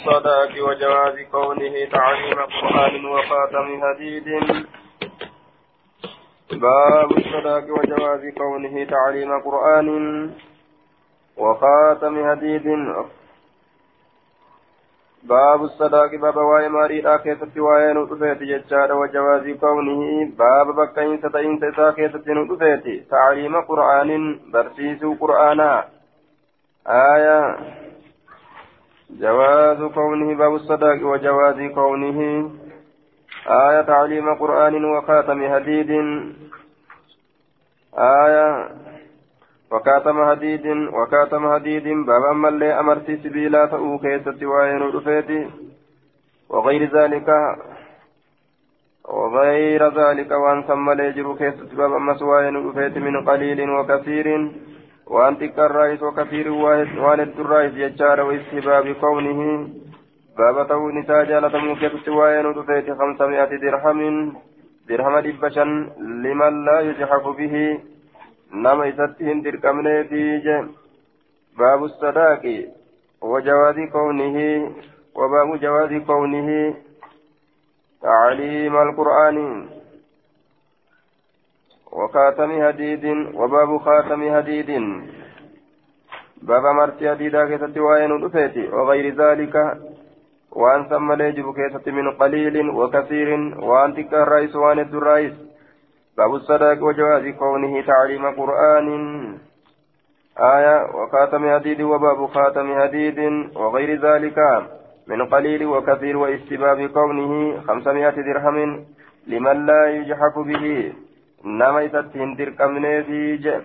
الصداق وجواز كونه تعليم قرآن وخاتم حديد. باب الصداق وجواز كونه تعليم قرآن وخاتم حديد. باب الصداق باب واي ماري دا كيست واي نو دفيت جچار وجواز كونه. باب بكين ستين ستا كيست نو دفيت تعليم قرآن برسيس قرآنا. آية جواز كونه باب الصداق وجواز كونه آية تعليم قرآن وخاتم حديد. آية وكاتم حديد وكاتم حديد. بابا ملي أمرتي سبيلا تأو كيست وين رفيتي. وغير ذلك وغير ذلك وأن ثم ليجر كيست بابا مسوين رفيت من قليل وكثير. وأن تك الرئيس وكثير وأن الرئيس يجار واستباب كونه. بابا تأو نتاجا لتمو كيست وين رفيت خمسمائة درهم درهم دبشا لمن لا يجحف به. isatti hin dirqamneefi je baabu sadaaqi وجواز كونه وباب جواز كونه. تعليم القرآن. وخاتم هديد وباب خاتم هديد باب مرتي هديدا كيست وين وغير ذلك وأن ثم ليجب كيست من قليل وكثير وأن تكره الرئيس وأن الرئيس. باب الصداق وجواز كونه تعليم قرآن. آية وخاتم حديد وباب خاتم حديد وغير ذلك من قليل وكثير واستباب كونه خمسمائة درهم لمن لا يجحف به. نما يتتهن درقمنه في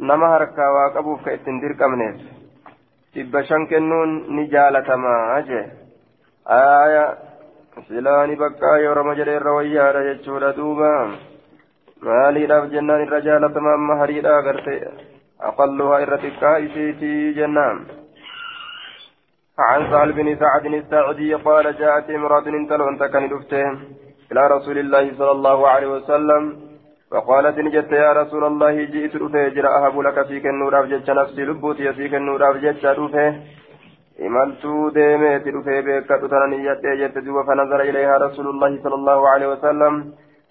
نما هركا واقبوف كإتن درقمنه تبا شنكنون نجالتما أجي آية silaani bakka yoo rama jedhee irra wayyaadha jechuudha duuba maaliidhaaf jennaan irra jaalatama amma hariidha agarte aqalluhaa irra xiqqaa isiitii jennaan عن سهل بن سعد الساعدي قال جاءت امرأة انتلون تكن إلى رسول الله صلى الله عليه وسلم فقالت نجت يا رسول الله جئت رفيجر أهب لك فيك النور أفجج نفسي لبوتي فيك النور أفجج رفيه imaltuu deemeeti dhufee beekadhu tana niyyadhee jette duuba fanazara ilayhaa rasuulullaahi sala allahu alehi wasalam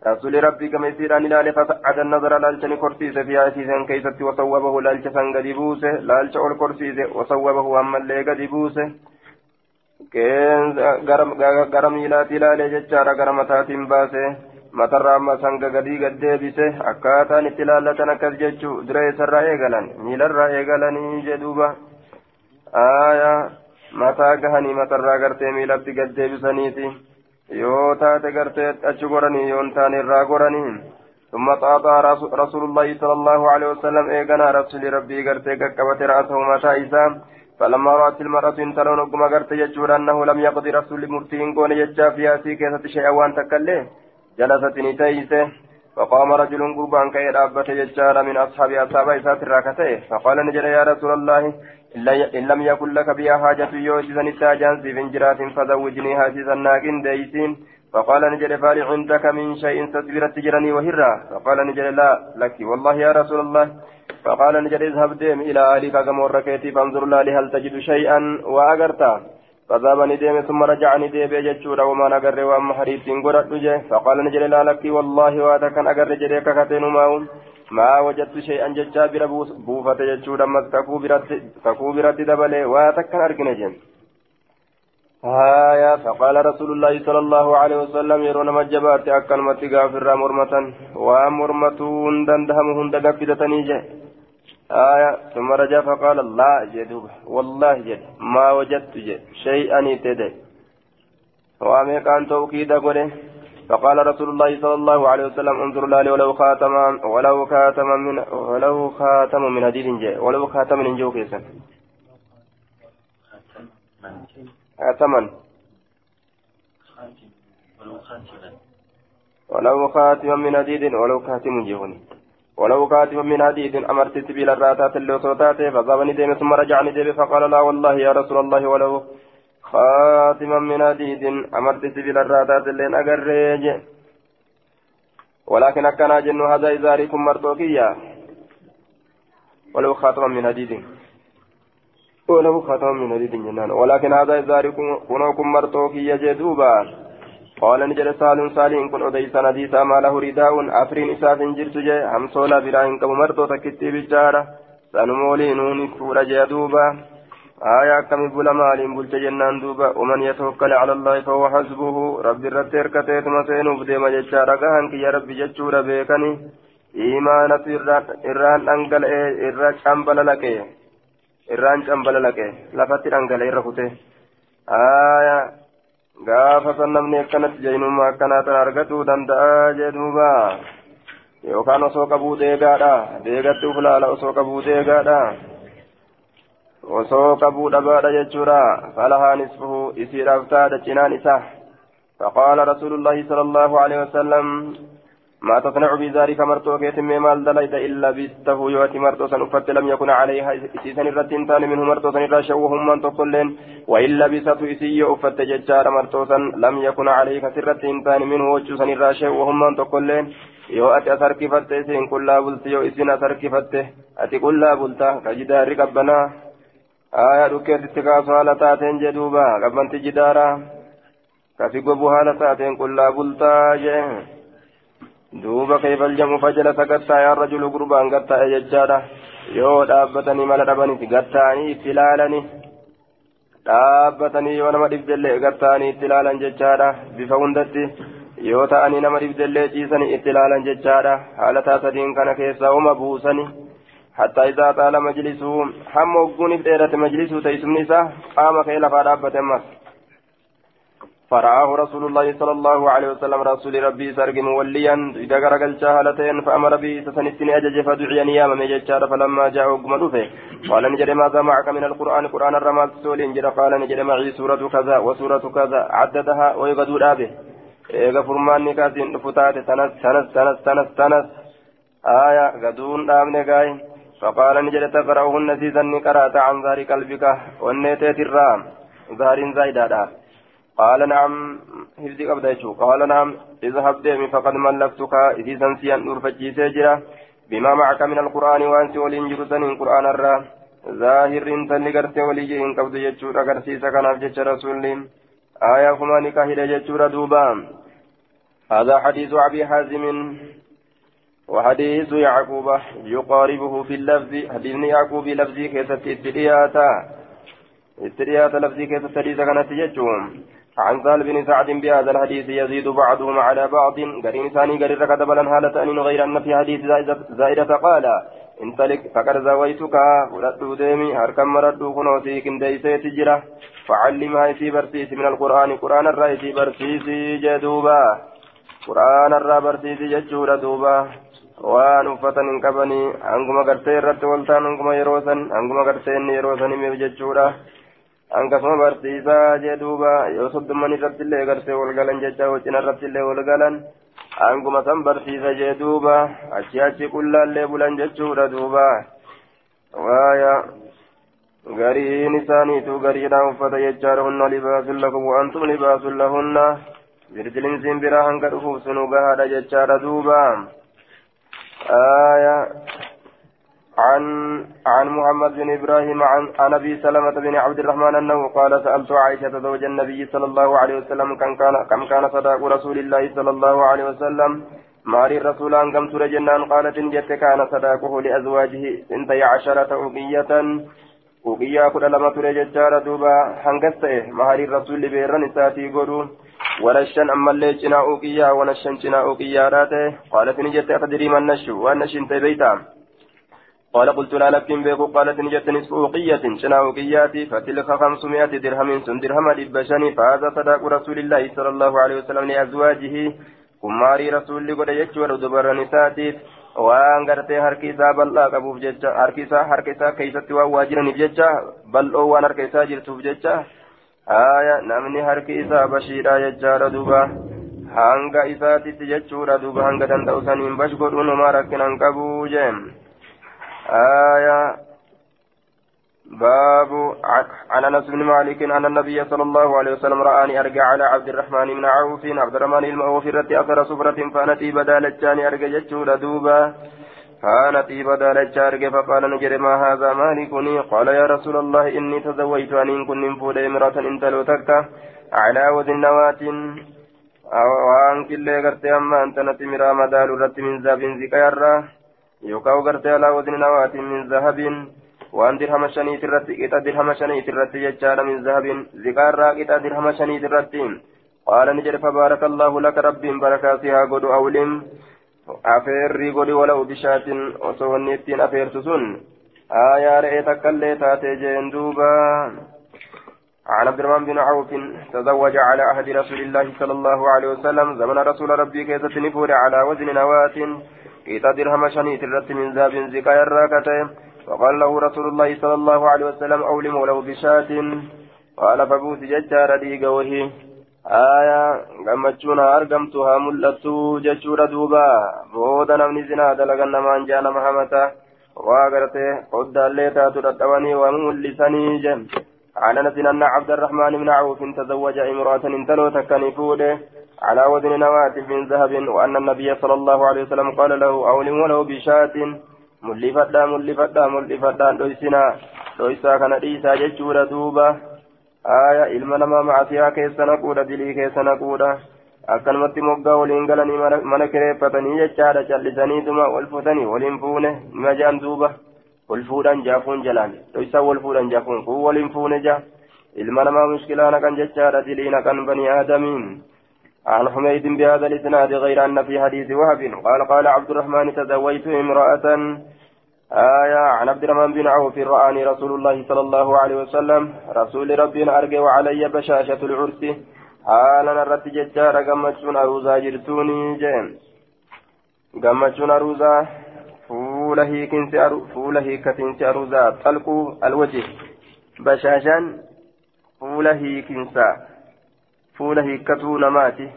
رسول ربي كما يصير أن لا فسعد النظر لالشن كرسيس في عسيسا كيست وصوبه سنغدي بوسه لالش أول كرسيس وصوبه أما اللي قدي بوسه كين غرم إلاتي لالي جتشارا غرمتات باسه. Matarraa amma sanga gadii gad deebise akkaataan itti laallatan akkas jechuu dura eessarraa eegalan miilarraa eegalanii jedhuuba aayaa mataa gahanii matarraa gartee miilatti gad deebisaniiti yoo taate gartee achi goranii yoon taane irraa goranii ثم طاطا رسول الله صلى الله عليه وسلم إيقنا رسول ربي قرتي قبت رأسه متى إسام فلما رأت المرأة انتلون قم قرت يجور أنه لم يقضي رسول مرتين قون يجا فيها سيكيسة شيئا وان تكله جلست نتيسه فقام رجل قربان كي رابت يجار من أصحاب أصحاب إسات الراكته فقال نجل يا رسول الله إن لم يكن لك بها حاجة يوجد التاجان سيفن جرات فزوجني هاتي الناقين ديسين فقال نجل فال عندك من شيء تسبرت تجرني وهرا فقال نجل لا لك والله يا رسول الله. فقال نجل اذهب ديم إلى أهلك كما ركيتي فانظر لا هل تجد شيئا وأجرتا فذهب نديم ثم رجع نديم يجتشورا وما نقر وأما حريت قرأت نجي فقال نجل لا لك والله واتكن أقر نجل ككتين ماهم. ما وجدت شيئا ججا بر بوفة جتشورا مس تكو برت دبلي واتكن أرقن جن آية. فقال رسول الله صلى الله عليه وسلم يرون مجبات أكن متغافر مرمة ومرمتون دندهم هند قفدتني جي آية ثم رجع فقال لا جدوب والله جد ما وجدت جد شيئا تدي وامي كان توكيد قوله فقال رسول الله صلى الله عليه وسلم انظر لي ولو خاتما ولو خاتما من ولو خاتم من حديد جاء ولو خاتم من جو كيسا خاتما. ولو خاتما من حديد ولو خاتم ولو كاتبا من حديث أمرت سبيل الراتات اللي صوتاته فذهبني ديم ثم رجعني ديم فقال لا والله يا رسول الله ولو خاتما من حديث أمرت سبيل الراتات اللي أقرج ولكن أكنا جن هذا إزاركم مرتوكيا ولو خاتما من حديث. وله خاتم من حديد جنان. ولكن هذا إزاري كنوكم مرتوكي يجدوبا قال نجد سال سالين كن أديسا نديسا ما له رداء أفرين إساف جرت جي همسولا براهن كم مرتو تكتي بجارة سنمولي نوني فورا جدوبا آية كم بلا مال بلت جنان دوبا. ومن يتوكل على الله فهو حسبه. رب الرتير كتيت مسين وبدي مججارة قهنك يا رب جتشورا بيكني إيمانة إران أنقل إران شامبل لك إران شامبل لك لفتر أنقل إرخته آية gaafa san namni akkanatti jaynummaa akkanaatan argatuu danda'a jedhuuba yookaan osoo qabuu deegaadha deegatti uf laala osoo qabuu deegaadha osoo qabuu dhabaadha jechuudha falahaa nisfuhu isiidhaaf taadha cinaan isaa فقال رسول الله صلى الله عليه وسلم ما تصنع بذلك مرتو كيتم مال دليت إلا بسته يواتي مرتو سنفت لم يكن عليها إسيسان الرتين تان منه مرتو سن راشوهم من تقلين وإلا بسته إسي أفت ججار مرتو سن لم يكن عليك سرتين تان منه وجو سن راشوهم من تقلين harkifatte isin qullaa bulti yoo isin as harkifatte ati qullaa bulta ka jidaarri qabbanaa aayaa dhukkeetitti kaasu haala taateen jedhuuba qabbanti jidaara ka fi gobu haala taateen qullaa bultaa jee duuba kayfaljamu fajalasa gattaa'aan rajulu gurbaan gattaa'e jechaadha yoo dhaabbatanii mala dhabanitti gattaa'anii itti ilaalanii dhaabbatanii yoo nama dhibdellee gattaa'anii itti ilaalan jechaadha bifa hundatti yoo ta'anii nama dhibdellee ciisanii itti ilaalan jechaadha haala taasadiin kana keessaa uma buusani. Hattaa isaa xaala majlisuu hamma hogguuniif dheerate majlisuu teessumni isaa qaama kee lafaa dhaabbate ammas. فرآه رسول الله صلى الله عليه وسلم رسول ربي سرق موليا إذا قرقل شهالتين فأمر به سسنسني أجج فدعي نياما مججار فلما جاء قمد قال نجد ماذا معك من القرآن؟ قرآن الرمال سول نجد قال نجد معي سورة كذا وسورة كذا عددها ويقدر أبه إيغا فرمان نكاسين فتات تنس تنس تنس تنس تنس آية قدون آمن قاي فقال نجد تقرأهن سيزن قرأت عن ظهر قلبك. والنيتيت الرام ظهر زايدادا. قال نعم هفدي قبضة قال نعم اذهب ديمي فقد ملكتك. إذا سنسيا نور فجي سجرة بما معك من القرآن وأنت ولين جرسن القرآن الرا. ظاهر انت اللي قرت ولي إن قبض يجور أقرسيس كان في رسول آية كما نكاهد يجور دوبا هذا حديث أبي حازم. وحديث يعقوب يقاربه في اللفظ. حديث يعقوب لفظي كيست اترياتا اترياتا لفظي كيست حديث كانت يجوم عن سهل بن سعد بهذا الحديث يزيد بعضهم على بعض. قرين ثاني قرر كتبلا هالة أن غير أن في حديث زائدة قال انطلق فقد زويتك فردوا ديمي هركم مردوا كنوسيك ديسي تجرة. فعلمها في برسيس من القرآن قرآن الرأي في برسيس جدوبا. قرآن الرأي برسيس ججورة دوبا. waan uffatan hin qabanii hanguma gartee irratti waltaan hanguma yeroo san hanguma gartee inni yeroo san himeef jechuudha duuba yoo soddomman irratti illee gartee wal galan jecha wacina irratti illee wal galan hanguma san barsiisa jee duuba achi achi qullaallee bulan jechuudha duuba waaya gariin isaaniitu gariidhaan uffata jechaadha hunna libaasun lakum wa'antum libaasun lahunna birdilinsiin biraa hanga dhufuuf sunu gahaadha jechaadha duuba آية عن عن محمد بن إبراهيم عن عن أبي سلمة بن عبد الرحمن أنه قال سألت عائشة زوج النبي صلى الله عليه وسلم كم كان كم كان صداق رسول الله صلى الله عليه وسلم. ماري الرسول أن كم سورة جنان قالت إن جت كان صداقه لأزواجه اثنتي عشرة أوقية. أوقية كل لما ترى ججار دوبا هنغسته ماري الرسول بيرن ساتي غدو ونشن أما اللي جنا أوقيا ونشن جنا أوقيا راته. قالت نجت أتدري من نشو ونشن تبيتا قال قلت لا لكن بيكو قالت نجت نصف أوقية جنا أوقياتي فتلك خمسمائة درهم سن درهم لبشني فهذا صداق رسول الله صلى الله عليه وسلم لأزواجه كماري رسول قد يجور دبر نساتي isaa harka isaa keessatti waan waa jiraniif jecha bal'oo waan harka isaa jirtuuf jecha haya namni harki isaa bashiidha jechaadha duuba hanga isaatitti jechuudha duuba hanga danda'u saniin bash godhuun homaa rakkinan qabuu jeen haya باب عن أنس بن مالك أن النبي صلى الله عليه وسلم رآني أرجع على عبد الرحمن بن عوف عبد الرحمن المعوف رتي أثر صبرة فانتي بدال الجاني أرجع جتشورا دوبا كان طيب دالتش أرجع فقال نجر ما هذا مالكني؟ قال يا رسول الله إني تزوجت أن كن فود امرأة إن تلوتك على وزن نواة waan killee gartee amma antanatti miraa madaalu irratti min zahabin ziqayarra nawaatiin min zahabin waan dirhama shaniit irratti qixa dirhama shaniit irratti jechaadha min zahabin ziqaarraa qixa dirhama shaniit irratti qaala ni jedhe fabaaraka allahu laka rabbiin barakaasi haa godhu awlim afeerrii godhi walau bishaatin osoo wanni ittiin afeertu sun aayaa re'ee takkallee taatee jeen duuba عن عبد الرحمن بن عوف تزوج على عهد رسول الله صلى الله عليه وسلم زمن رسول ربي كيسة نفور على وزن نواة كيتا درهم شنيت الرت من ذهب زكايا الراكتين فقال له رسول الله صلى الله عليه وسلم أولم ولو بشاة. قال فبوس ججار ديق وهي آية jechuudha duuba booda namni zinaa dalagan namaan jaa nama hamata waa gartee qoddaallee taatu dadhabanii waa mul'isanii jen عن انس ان عبد الرحمن بن عوف تزوج امرأة انتلو تكنفوده على وزن نواة من ذهب وان النبي صلى الله عليه وسلم قال له اولم ولو بشاة ملفتا ملفتا ملفتا دويسنا دويسا كان ديسا ججورا دوبا آية ilma namaa macasiyaa keessa naquudha dilii keessa naquudha akkanumatti moggaa waliin galanii mana kireeffatanii jechaadha callisaniituma wal futanii waliin fuune nima jaan duuba wal fuudhan jaafuun jalaan dhoysaa wal fuudhan jaafuun kun waliin fuune jaa ilma namaa mushkilaa naqan jechaadha dilii naqan banii aadamiin عن حميد بهذا الإسناد غير أن في حديث وهب قال قال عبد الرحمن تزوجت امرأة آية عن عبد الرحمن بن عوف رآني رسول الله صلى الله عليه وسلم رسول ربي أرجع وعلي بشاشة العرس حالا نرت ججارة قمتشون أروزا جرتوني جيم قمتشون أروزا fuula hiikinsi fuula hiikkatinsi aruzaa xalquu alwaji bashaashaan fuula hiikinsa fuula hiikkatuu namaati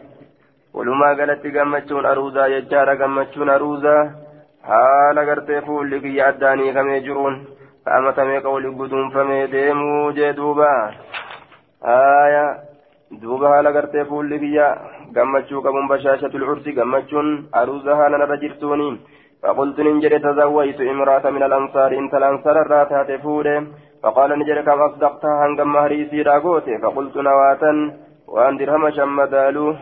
walumaa galatti gammachuun aruuzaa jechaadha gammachuun aruuzaa haala gartee fuulli kiyya addaan hiikamee jiruun ka'amatamee qawli guduunfamee deemuu jee duuba haaya duuba haala gartee fuulli kiyya gammachuu qabuun bashaashatul cursi gammachuun aruuzaa haala narra jirtuuni فقلت ننجر تزوجت امرأة من الأنصار انت الأنصار الراتات فوده فقال نجر كم أصدقتها هنقم مهري سيرا فقلت نواتا وأن درهم شمدالو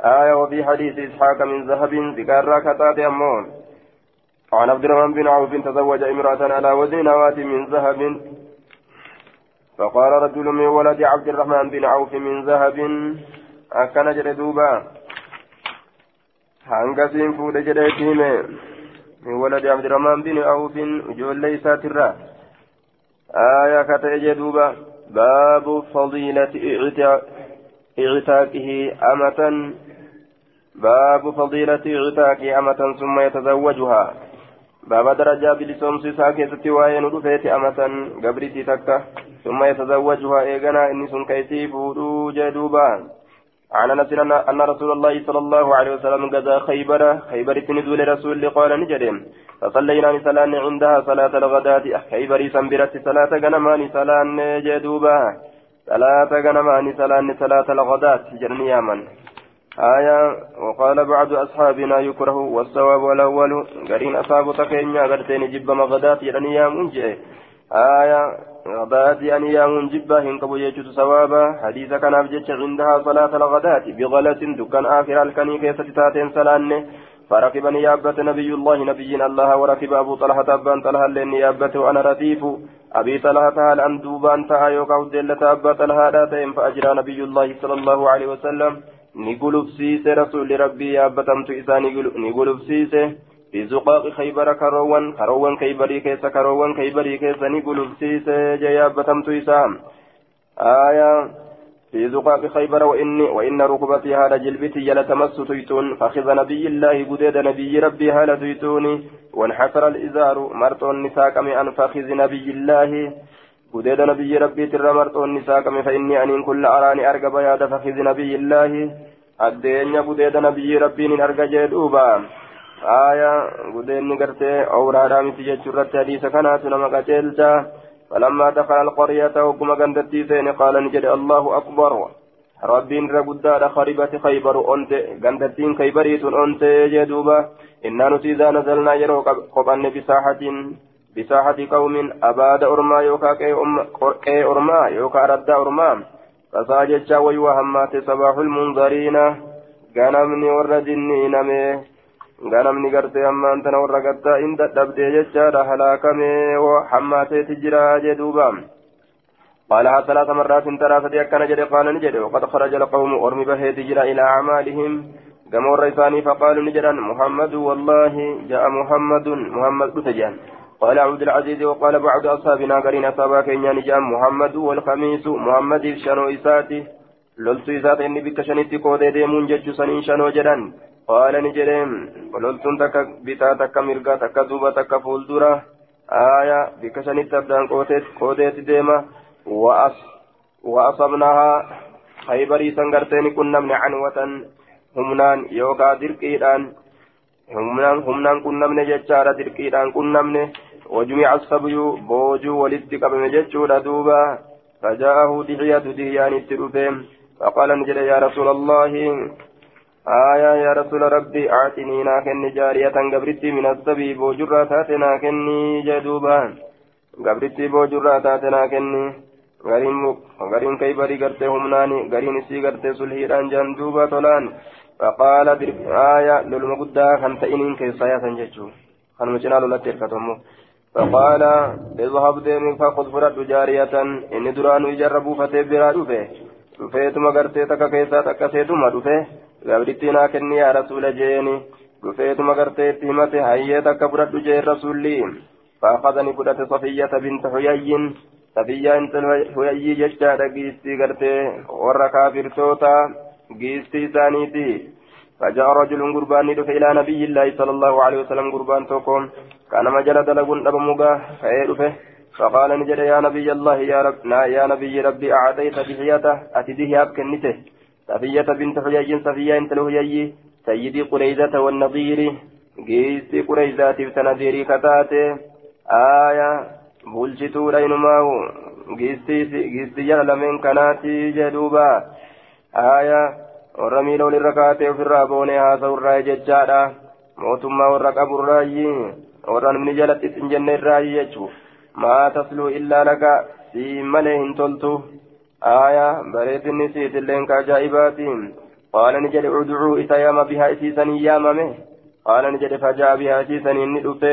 آية وفي حديث إسحاق من ذهب ذكر كتات أمون عن عبد الرحمن بن عوف تزوج امرأة على وزن نواة من ذهب. فقال رجل من ولد عبد الرحمن بن عوف من ذهب أكن جردوبا fuudhe jedheeti hime min waladi abdirahmaan bin awfin ijoollee isaatirraa aayaa ka ta'e jee duuba baabu ictaaqihi amatan summa yatazawwajuhaa baaba darajaa bilisoomsu isaa keessatti waa'ee nu dhufeeti amatan gabritii takka summa yatazawwajuhaa eeganaa inni sun kaysii fuudhuu jee duubaa عن انس ان رسول الله صلى الله عليه وسلم غزا خيبر خيبر نزول رسول قال نجدين فصلينا صلاة عندها صلاة الغداة خيبر سنبرت صلاة غنمان صلاة جدوبا صلاة غنمان صلاة صلاة الغداة جرني يامن آية وقال بعض أصحابنا يكره والصواب الأول قرين أصحاب تكينيا قرتين جب مغداة جرني يامن آية غداة أن يامون جبا هنكبو يجوت سوابا حديث كان أبجتش عندها صلاة الغداة بغلة دكان آخر الكني كيسة تاتين سلانة فركب نيابة نبي الله نبي الله وركب أبو طلحة أبان طلحة لنيابة وأنا رديف أبي طلحة هل أن دوبان تها يوكاو دلة أبا طلحة داتين فأجرى نبي الله صلى الله عليه وسلم. نقول بسيسة رسول ربي يابتمت إساني نقول بسيسة في زقاق خيبر كروان. كروان كيبري كيس كروان كيبري كيس نقول سيس جيابة تيسام آية في زقاق خيبر وإني وإن ركبتي هذا جلبتي لتمس تيتون فخذ نبي الله قديد نبي ربي هذا تيتوني وانحسر الإزار مرت النساء من فخذ نبي الله قديد نبي ربي ترى مرت النساء فإني أن كل أراني أرقب يا فخذ نبي الله. الدين قديد نبي ربي أرقى جدوبا آية قدين قرتي أورا رامتي جتشرت حديث كانت نما قتلتا فلما دخل القرية وكما قندتي سين قال نجد الله أكبر. ربين رقدار خربت خيبر أنت. قندتين خيبريت أنت جدوبا إنا نسيذا نزلنا يرو قبن بساحة. بساحة قوم أباد أرما يوكا كي أرما يوكا رد أرما. فساجد ويوا همات صباح المنظرين. غنمني وردني نمي غنمني قرتي أما أنت نور قتا إن دبدي جتشا هلاكمي وحماتي تجرا جدوبا قالها ثلاث مرات ترى فدي أكن جدي قال نجد وقد خرج القوم أرمي به تجرا إلى أعمالهم قاموا الريساني فقالوا نجدا محمد والله جاء محمد محمد بتجان قال عبد العزيز وقال بعض أصحابنا قرين أصابا كينيا نجام محمد والخميس محمد شنو إساتي لولتو إسات إني بك قودي ديمون ججو سنين شنو جدان قال نجرين ولولتون تكا بتا تكا مرقا تكا دوبا تكا فولدورا آية بك شنيتي أبدان قودي ديما وأص وأصبناها خيبري سنغرتين كنا من عنوة همنان يوكا درقيدان همنان همنان كنا من ججارة درقيدان كنا من وجميع الصبي بوجو ولدت قبل ججورة دوبا فجاءه دحية دهيان التروفين فقال نجد يا رسول آية يا رسول ربي أعطني ناكن جارية قبرتي من الصبي بوجرة تاتنا كني جدوبا. قبرتي بوجرة تاتنا كني. غرين كيبري قرتي همناني غرين سي قرتي سلهيران جندوبا طولان فقال آية للمقدة خمسة إنين كيسا يا سنججو خنم جنال لتركتمو فقال اذهب ديم فخذ فرد جارية. إن دران يجربوا فتبرا دفه دفيتما قرتي تكا كيسا تكا سيتما دفه قبرتنا كني يا رسول جيني دفيتما قرتي تهمته هيا تكا فرد جي رسولي فأخذني قدة صفية بنت حيي صفية انت حيي ججارة قيستي قرتي ورا كافر توتا قيستي ثانيتي فجاء رجل قربان دفع إلى نبي الله صلى الله عليه وسلم قربان توكم كان مجال دلقون أبمغا فيدفه فقال نجد يا نبي الله يا رب يا نبي ربي أعطيت بحياته أتديه أبكنته صفية بنت حيي صفية انت الهيي سيدي قريزة والنظير قيسي قريزة تنذيري كتاته آية بلشتو رينماو قيسي قيسي يعلمين كناتي جدوبا آية miila walirra kaatee ofirraa boonee haasa'u irraa jechaadha mootummaa warra qaburraayi warra namni jalatti hin jenne irraayi jechuuf maa tasluu illaa laka sii malee ajaa'ibaati qaala ni jedhe udcuu isa yaama bihaa isiisanii yaamame qaala ni jedhe fajaa bihaa isiisanii inni dhufe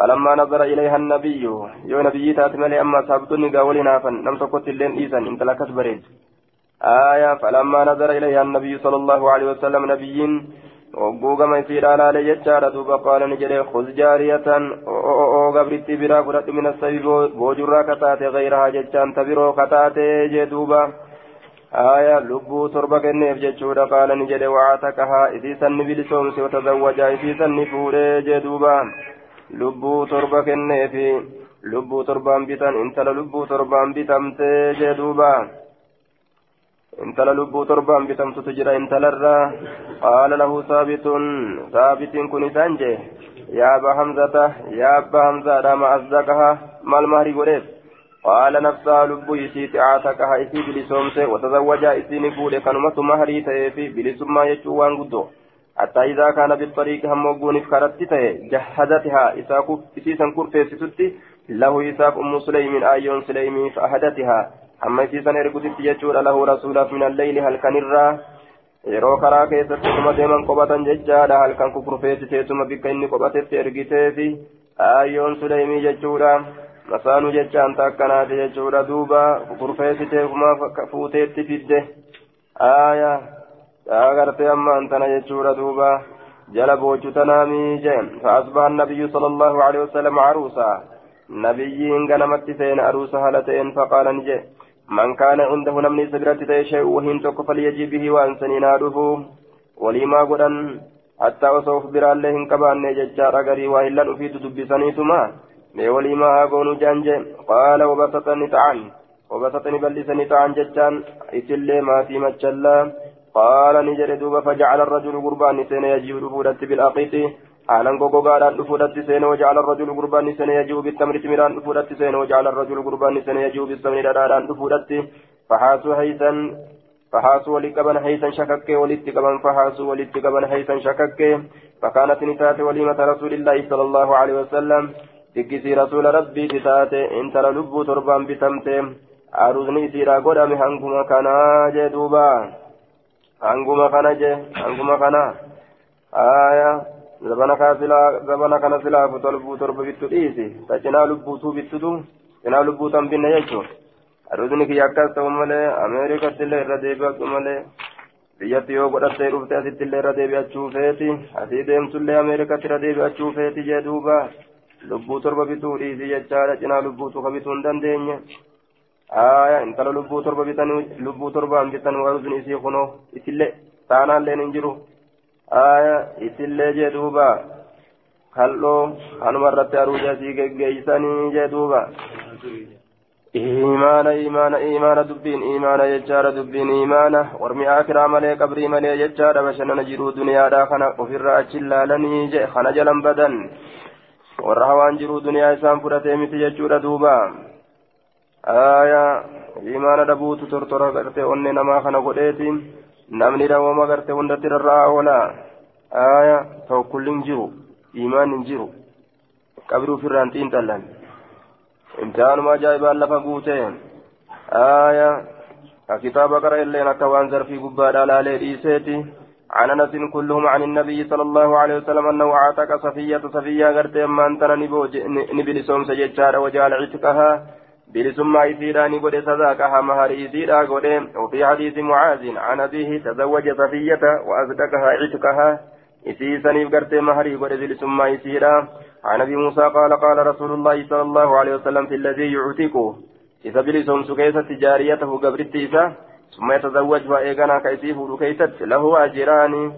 فلما نظر إليها النبي يو نبي تات ملي أما صابتني قاولي نافا نم تقوت اللين إيسا انت لكس بريد آية فلما نظر إليها النبي صلى الله عليه وسلم نبيين وقوق ما يصير على ليجار دوبا قال نجري خذ جارية أو قبرتي برا قرأت من السبيل بوجرا كتاتي غيرها جتان تبرو كتاتي جدوبا آية لبو تربة كنيف جتشورا قال نجري وعاتكها إذيسا نبيل سومس وتزوجا إذيسا نفوري جدوبا لبو تربة كنيف لبو تربان بيتان انت لبو تربان بيتامتي جدوبا intala lubbuu torbaan bitamtutu jira intalarraa qaala lahu saabitun saabitiin kun isaan jee yaa aba hamzata yaa abba hamzaadha ma asdaqaha maal mahrii godheef qaala nafsaha lubbuu isiiti caataqaha isii bilisoomse watazawwajaa isiini fuudhe kanumatu mahrii ta'eefi bilisummaa jechuu waan guddoo حتى إذا كان بالطريق هم وقونف كرتته جهزتها إسيسا كرفيستي له إساف أم سليم آيون سليم فأهدتها amma isiisan ergusitti jechuudha lahu rasuulaaf min alleyli halkanirraa yeroo karaa keessatti tuma deeman qophatan jechaadha halkan kukurfeessiteetuma bikka inni qophatetti ergiteefi aayyoon suleymii jechuudha masaanuu jechaan taakkanaati jechuudha duuba kukurfeessiteekuma fuuteetti fidde aaya agartee ammaan tana jechuudha duuba jala boochu tanaamii jee فأصبح النبي صلى الله عليه وسلم عروسا نبيين غنمت سين عروسا هلتين فقال نجي من كان عنده نمني سبرت شيء وهن تك فليجي به وأنسني نادفه ولما قدن حتى وصوف برا الله كبان ججار غري وإلا أفيد دبسني ثم ولما أقول جانج قال وبسطني تعان وبسطني بلسني تعان ججان إتلي ما في مجلا. قال نجر دوبا فجعل الرجل قربان سين يجيب رفودة بالأقيت. Aanan gogogaadhaan dhufuudhatti seene waja'ala rajulu gurbaanni sene yaji'u bittamri timiraan dhufuudhatti seene waja'ala rajulu gurbaanni sene yaji'u bisamni dhadhaadhaan dhufuudhatti fahaasuu haysan فحاسوا ولقبن حيثا شكك ولتقبن فحاسوا ولتقبن حيثا شكك فكانت نتات وليمة رسول الله صلى الله عليه وسلم تكسي رسول ربي تتات انت للب تربان بتمت عروضني سيرا قدام هنكما كانا جدوبا هنكما كانا جي هنكما كانا آية zabana kana silaa zabana kana silaa fuutalbuu torba bittu dhiisi ta cinaa lubbuutuu bittutu cinaa lubbuutan binne jechuudha aduudni kiyya akkas ta'u malee ameerikatti illee irra deebi'atu malee biyyatti yoo godhattee dhufte asitti illee irra deebi'achuu feeti asii deemtullee ameerikatti irra deebi'achuu feeti jee duuba lubbuu torba bituu dhiisii jechaadha cinaa lubbuutu ka bituu hin dandeenye aya intala lubbuu torba bitanii lubbuu torbaan bitan warusni isii kunoo isillee taanaallee hin jiru jee duuba. Kal'oo kanuma irratti aruuja asii geggeeysanii jee duuba. إيمانا إيمانا إيمانا دبين إيمانا يجارة دبين إيمانا ورمي آخرا ملي قبري ملي يجارة بشنا نجرو دنيا دا خنا وفر أجلا لني جي خنا جلن بدن ورهوان جرو دنيا إسان فرتي متي يجورة دوبا آية إيمانا دبوت ترتر غرتي أني نما خنا قديتي نمني دوما غرتي وندتي الرعا ولا آية تو كل جرو إيمان جرو قبرو فرانتين تلان امتحانuma ajaa'ibaan lafa guute. آية كتاب قرأ الليل كوان زرفي قبادة لالي ديسيتي عن أنس كلهم عن النبي صلى الله عليه وسلم أنه أعتق صفية صفية قرت أما أنتنا نبلسهم سجدشار وجعل عتقها بلسما يسيرا نقول صداقها مهر يسيرا وفي حديث معاذ عن أبيه تزوج صفية وأصدقها عتقها إسيسني قرت مهر يقول بلسما يسيرا عن ابي موسى قال قال رسول الله صلى الله عليه وسلم في الذي يعتقه إذا بلسهم سكيسة جاريته قبرت إذا ثم يتزوج وإيقنا كيسيف لكيست له أجران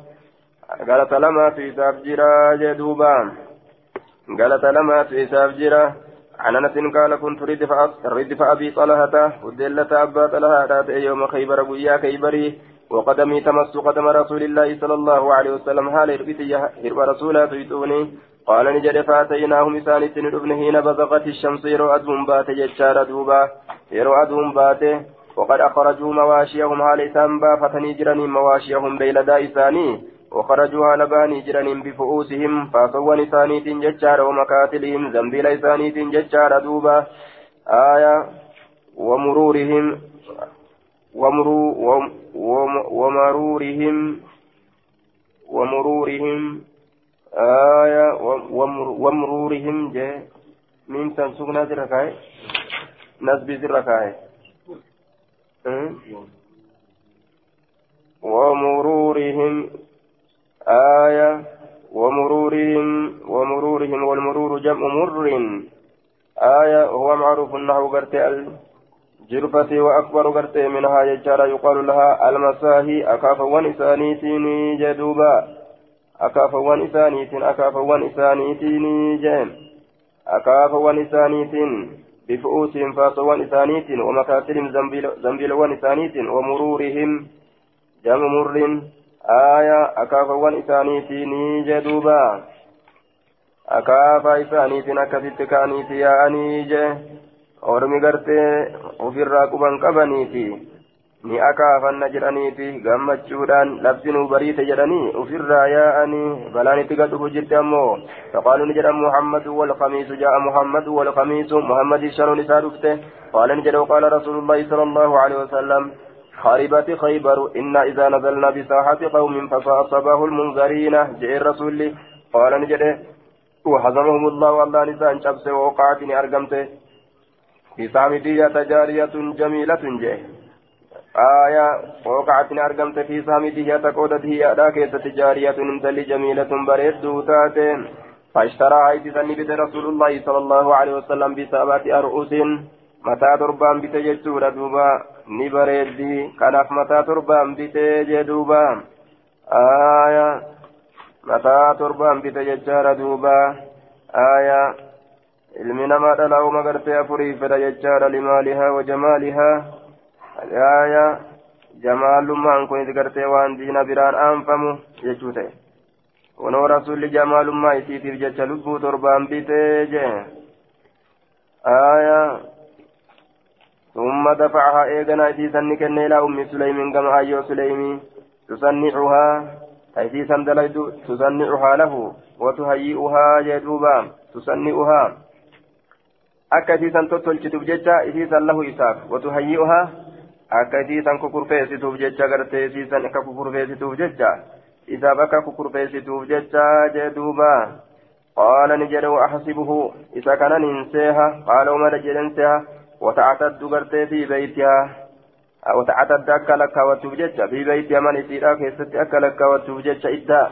قالت لما في سافجرا جدوبا قالت لما في سافجرا عن أنس قال كنت ردف أبي طلحة ودلة أبا طلحة يوم خيبر ويا خيبري وقدمي تمس قدم رسول الله صلى الله عليه وسلم هل هرب رسولا تيتوني قال نجد فاتيناهم إسان سندبن حين بزغت الشمس يرو أدهم بات ججار دوبا يرو أدهم بات وقد أخرجوا مواشيهم هال إسان بافتني جرنين مواشيهم بيلدا إساني وخرجوا هال باني جرنين بفؤوسهم فاسوا إساني ججار ومكاتلهم زنبيل إساني ججار دوبا آية ومرورهم ومرو ومرورهم ومرورهم آية ومرورهم جاء من تنسونا ذركاي نسب ذركاي ومرورهم آية ومرورهم ومرورهم والمرور جمع مر آية هو معروف النحو قرتي الجرفة وأكبر قرتي منها يجار يقال لها المساهي أكاف ونسانيتيني جدوبا akaafawwan isaaniitiin akaafawwan isaaniitiin jeen akaafawwan isaaniitiin bifu'uusihim faasowwan isaaniitiin wamakaatilhim zambiilawwan isaaniitiin wamuruurihim jama murrin aaya akaafawwan isaaniitiin jee duuba akaafaa isaaniitiin akkasitti ka'aniiti yaa'anii jee ormi gartee ofirraa quban qabaniiti. Ni akaafanna jedhaniifi gammachuudhaan labsinuu bariite jedhanii ofirraa yaa'anii balaan itti gadhufu jirti ammoo. Faqaaluu ni jedhan muhammadu walkamiisu jaa'a muhammadu walkamiisu muhammadii shanuun isaa dhufte. Qaala ni jedhe qaala rasuulullaahi sala allahu alehi wasalam خربت خيبر. إنا إذا نزلنا بساحة قوم فأصابه المنذرين. جاء الرسول قال نجده وحزمهم الله والله نسان شبس ووقعت أرقمت في سامدية جارية جميلة جاء آية وقعت أرقمت في سامته تقودت هي أداك تجارية انتل جميلة بريد تاتين فاشترى عيد سنبت رسول الله صلى الله عليه وسلم بسابات أرؤوس. متى تربان بتججور دوبا. نبريد كنف متى تربان بتجدوبا آية متى تربان بتججار دوبا آية ilmi namaa dhalaa uma gartee afurii fedha jechaadha limaalihaa wa jamaalihaa aya jamaalummaan kun gartee waan diina biraan aanfamu jechuu ta'e kunoo rasulli jamaalummaa isiitiif jecha lubbuu torbaan bitee jee aya ثم دفعها إيغنا إسيسا نكن إلى أم سليم كما أيو سليمي تصنعها إسيسا دليد تصنعها له وتهيئها جدوبا تصنعها akka isiisan tottolchituuf jecha isiisan lahu isaaf watuhayyi'uha akka isiisan kukurfeessituuf jecha gartee isiisan akka kukurfeessituuf jecha isaaf akka kukurfeessituuf jecha jee duuba qaala ni jedhe waaxsibuhu isa akka lakkaawattuuf jecha fi beytiha man isiidha keessatti akka lakkaawattuuf jecha iddaa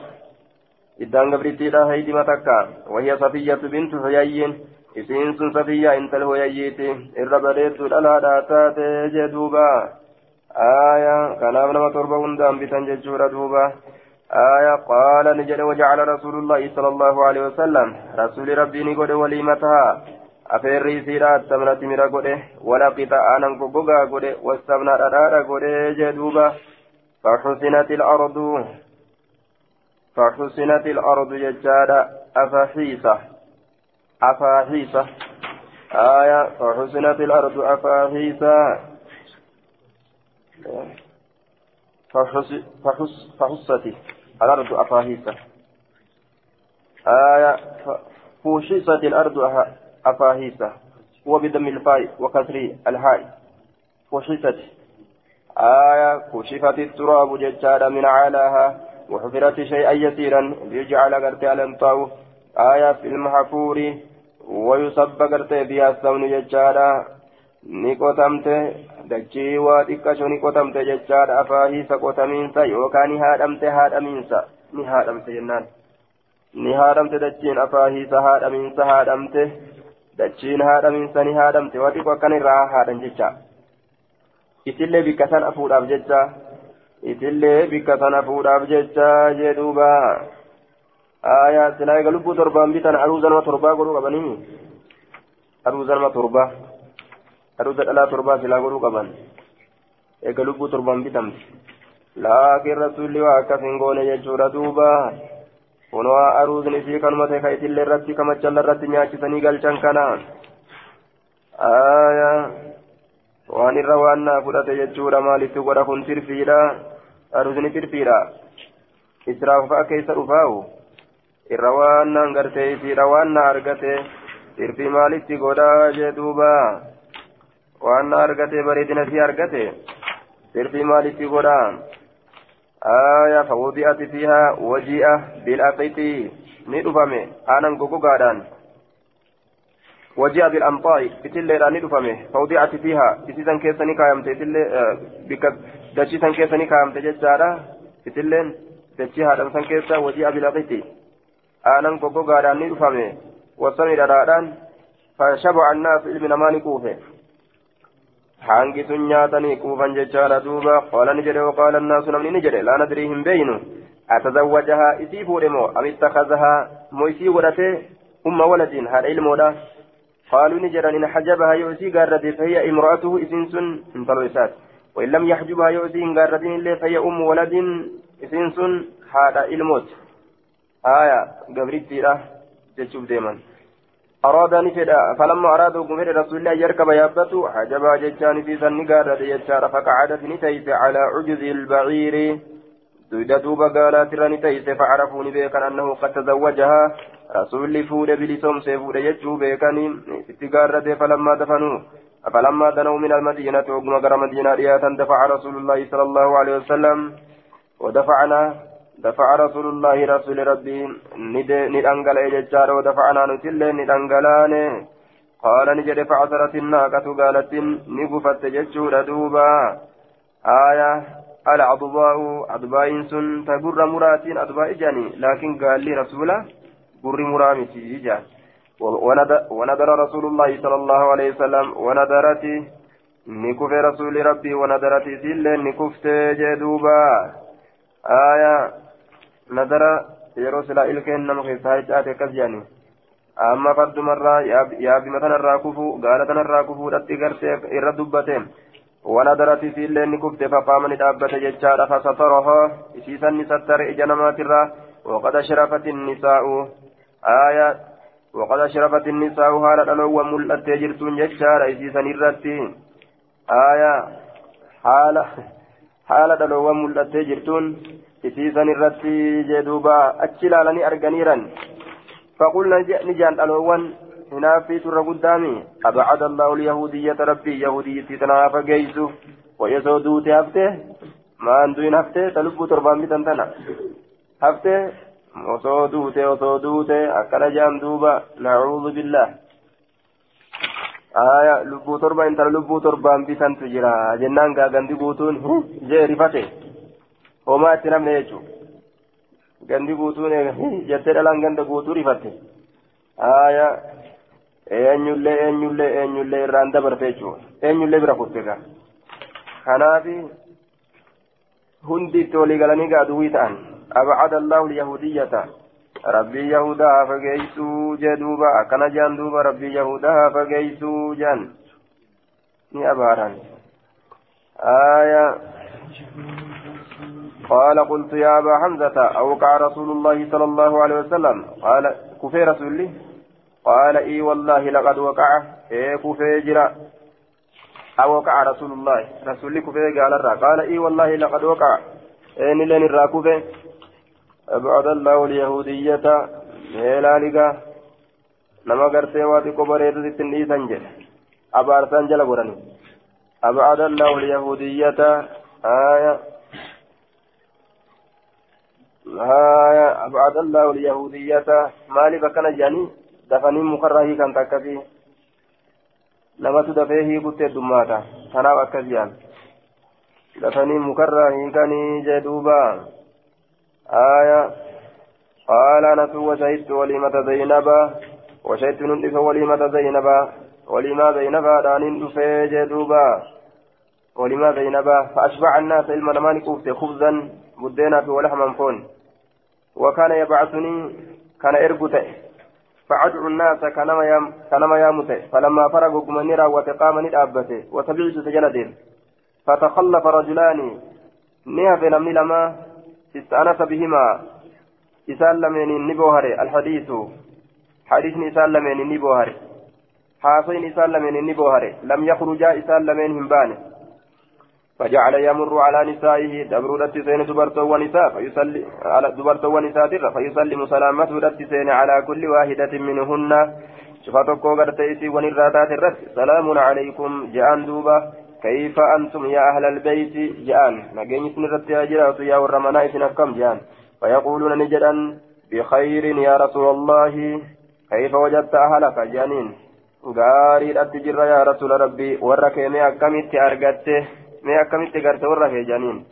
iddaan gabrittiidha haydima takka wahiya safiyyatu bintu huyayyin isiin sun safiyyaa intal huyayyiiti irra bareeddu dhalaadha taate jee duuba aya kanaaf nama torba hundaan bitan jechuudha duuba آية قال نجد وجعل رسول الله صلى الله عليه وسلم رسول ربي نقول وليمتها أفير ريسيرا التمرة مرا قده ولا قطع أنا قبقا قده والسمنة أرارا قده جدوبا فحسنت الأرض فحسنت الأرض ججارة أفحيصة أفاحيصة آية فحسنت الأرض أفاحيصة فحس فحس فحصت الأرض أفاحيصة آية فوشست الأرض أفاحيصة وبدم الفاء وكسر الهاء فوشست آية كشفت التراب ججارة من علاها وحفرت شيئا يسيرا ليجعل قرتي على آية في المحفور ويصب قرتي بها الثون ججارا نقطمت qotamte jechaadha afaahiisa qotamiinsa yookaan ni haadhamte haadhamiinsa ni haadhamte jennaan ni haadhamte dachiin afaahiisa haadhamiinsa haadhamte dachiin haadhamiinsa ni haadhamte waa xiqqoo akkan irraa haadhan jecha itillee bikka san afuudhaaf jecha itillee bikka san afuudhaaf jecha jee duuba aayaa silaa eega lubbuu torbaan bitan aruuza nama torbaa godhuu qabanii aruuza nama torbaa aruuza dhalaa torbaa silaa godhuu qaban eega lubbuu torbaan bitamti laakiin rasuulli waa akkas hin goone jechuudha duuba kamachalla irratti nyaachisanii galchan kana aayaa waan irra waan naa fudhate jechuudha maalitti godha kun tirfiidha aruuzni tirfiidha israaf fa'a keessa dhufaa'u irra waan naan gartee isiidha waan na argate tirfi maalitti godhaa jee duuba waan na argate bareedina si argate tirfi maalitti godhaa آية فوضعت فيها وجيئة بالأقيت ندفمه أنا غوغادان وجاء بالأمطار إتلي راني دفمه فوضعت فيها إتسان كيساني كايمت إتلي بك دشيسان كيساني كايمت ججارة إتلين دشي هذا سان كيسا وجاء بالأقيت أنا غوغادان ندفمه وصمي رادان فشبع الناس إلمي نماني كوفه hangi sun nyaatanii quufan jechaadha duuba qaala ni jedhe waqaala annaasu namni ni jedhe laa nadrii hin beeynu atazawwajahaa isii fuudhe moo am ittakazahaa moo isii godhate umma waladin haadha ilmoodha jedhan in xajabahaa yoo isii gaarrate fahiya imra'atuhu isiin sun intalo isaati وإن لم يحجبها يؤذين قاردين إلا فهي أم ولد إسين سن هذا الموت آية قبرت جتشوف ديما أراد نفدا فلما أرادوا قمر رسول الله يركب يابته حجبا جتان في سن قارد يجار فقعدت نتيس على عجز البعير. دويدا دوبا قالت نتيس فعرفوا بيكا أنه قد تزوجها. رسول فود بلسوم سيفود يجو بيكا استقارد فلما دفنوا فلما دنوا من المدينة وقم مدينة رياتا دفع رسول الله صلى الله عليه وسلم ودفعنا. دفع رسول الله رسول ربي ندنقل إججار ودفعنا نتل ندنقلان قال نجد فعثرت الناقة قالت نقفت ججور دوبا. آية العضباء عضباء سن تبر مراتين عضباء جاني لكن قال لي رسوله بر مرامتي جان ونذر رسول الله صلى الله عليه وسلم ونذرت نكف رسول ربي ونذرت سل نكفت جدوبا. آية نذر yeroo silaa ilkeen nama keessaa hicaate akkas jedhani amma fardumarraa yaabima tanarraa kufu gaala tanarraa kufuudhatti gartee irra dubbate wanadarati siillee ni kufte faqaama ni dhaabbate jechaadha fasataraha isiisan ni sattare ija namaatirraa waqad ashrafat innisaa'u aaya waqad ashrafat innisaa'u haala dhalowwan mul'attee jirtuun jechaadha isiisan irratti آية حالة حالة دلوان isiisan irratti jedhuuba achi ilaalanii arganiiran. Faqulna ni jaandhaloowwan hinaafii turra guddaami. Abcada allahu lyahudiyyata rabbii yahudiyyitti tanaaf geeysu wayesoo duute hafte maanduin hafte ta lubbuu torbaan bitan tana. Hafte osoo duute osoo duute akkana jaan duuba nacuudu billah. Aya lubbuu torba intala lubbuu torbaan bitantu jira. Jennaan gaagandi guutuun jee rifate. Homaa itti namne jechu gandi guutuun jettee dhalaan ganda guutuu rifatte aya eenyullee eenyullee eenyullee irraan dabarte jechu eenyullee bira kutte gaa kanaafi hundi itti walii galanii gaa duwwii ta'an أبعد الله اليهودية ربي يهودا فقيسو جدوبا أكن جان دوبا ربي يهودا فقيسو جان ني أباران آية قال قلت يا أبا حمزة أوقع رسول الله صلى الله عليه وسلم. قال كفي رسول قال إي والله لقد وقع. إيه كفي جرا. أوقع رسول الله. رسول كفي قال قال إي والله لقد وقع. إيه نلين الراكوفي أبعد الله اليهودية هلالك نما قرتي واتي كبريت تتني سنجل أبار سنجل قراني أبعد الله اليهودية. آية. أبعد الله اليهودية. مالي بكنا جاني دفني مكرهي كان تكفي. نما تدفيه كنت دماتا تناو أكزيان. دفني مكرهي كان جدوبا. آية. قال أنس وشهدت وليمة زينب وشهدت نندف وليمة زينب ولما زينب دان فيج دوبا ولما زينب فأشبع الناس علما نمان كوفت خبزا بدينا في ولحما فون. وكان يبعثني كان إرقته فأدعو الناس كنما يام كنما يامته فلما فرغوا قمني راوت قام ندابته وتبعت سجلد فتخلف رجلان نهف نمني لما استأنس بهما. إسان لمن النبوهر الحديث. حديث إسان لمن النبوهر حاصين إسان لمن لم يخرجا إسان لمن همبان فجعل يمر على نسائه دبرودت سين دبرتو ونساء فيصلي على دبرتو ونساء فيسلم سلامته دت سين على كل واحدة منهن. شفتكو قد تيسي ونراتات الرس سلام عليكم جان دوبا. كيف أنتم يا أهل البيت؟ جان نجيني سنرت يا جرات يا ورمنا إسنكم جان فيقولون نجدا بخير يا رسول الله. كيف وجدت أهلك جانين. jirra yaa rasuula rabbii warra kee mee akkamitti argatte mee akkamitti garte warra kee janiin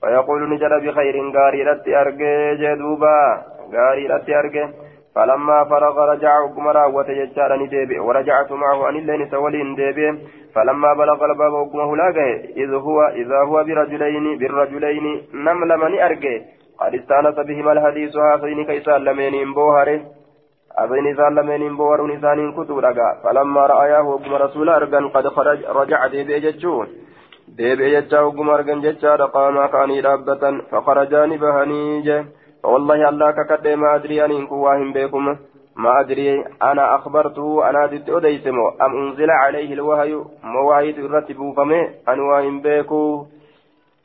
fayaquulu ni jedha bikayrin gaariidhatti argee jee duuba. Gaariidhatti arge. فلما فرغ رجع وكما راوت يجار نديبه ورجعت معه أن اللين سولين ديبه فلما بلغ الباب وكما هلاقه إذ هو إذا هو برجلين بالرجلين نمل من أرقه قد استانس بهما الحديث هذين كيسان لمن بوهره أبين إسان لمن بوهر نسان كتور فلما رأياه وكما رسول أرقا قد خرج رجع ديبه ججون ديبه ججا وكما أرقا ججا قاما كاني رابة فخرجان بهني جه والله الله ككد ما أدري أن إن كواهم بكم ما أدري أنا أخبرته أنا دت أديسمو أم أنزل عليه الوحي مواهي ترتب فمي أن واهم بكو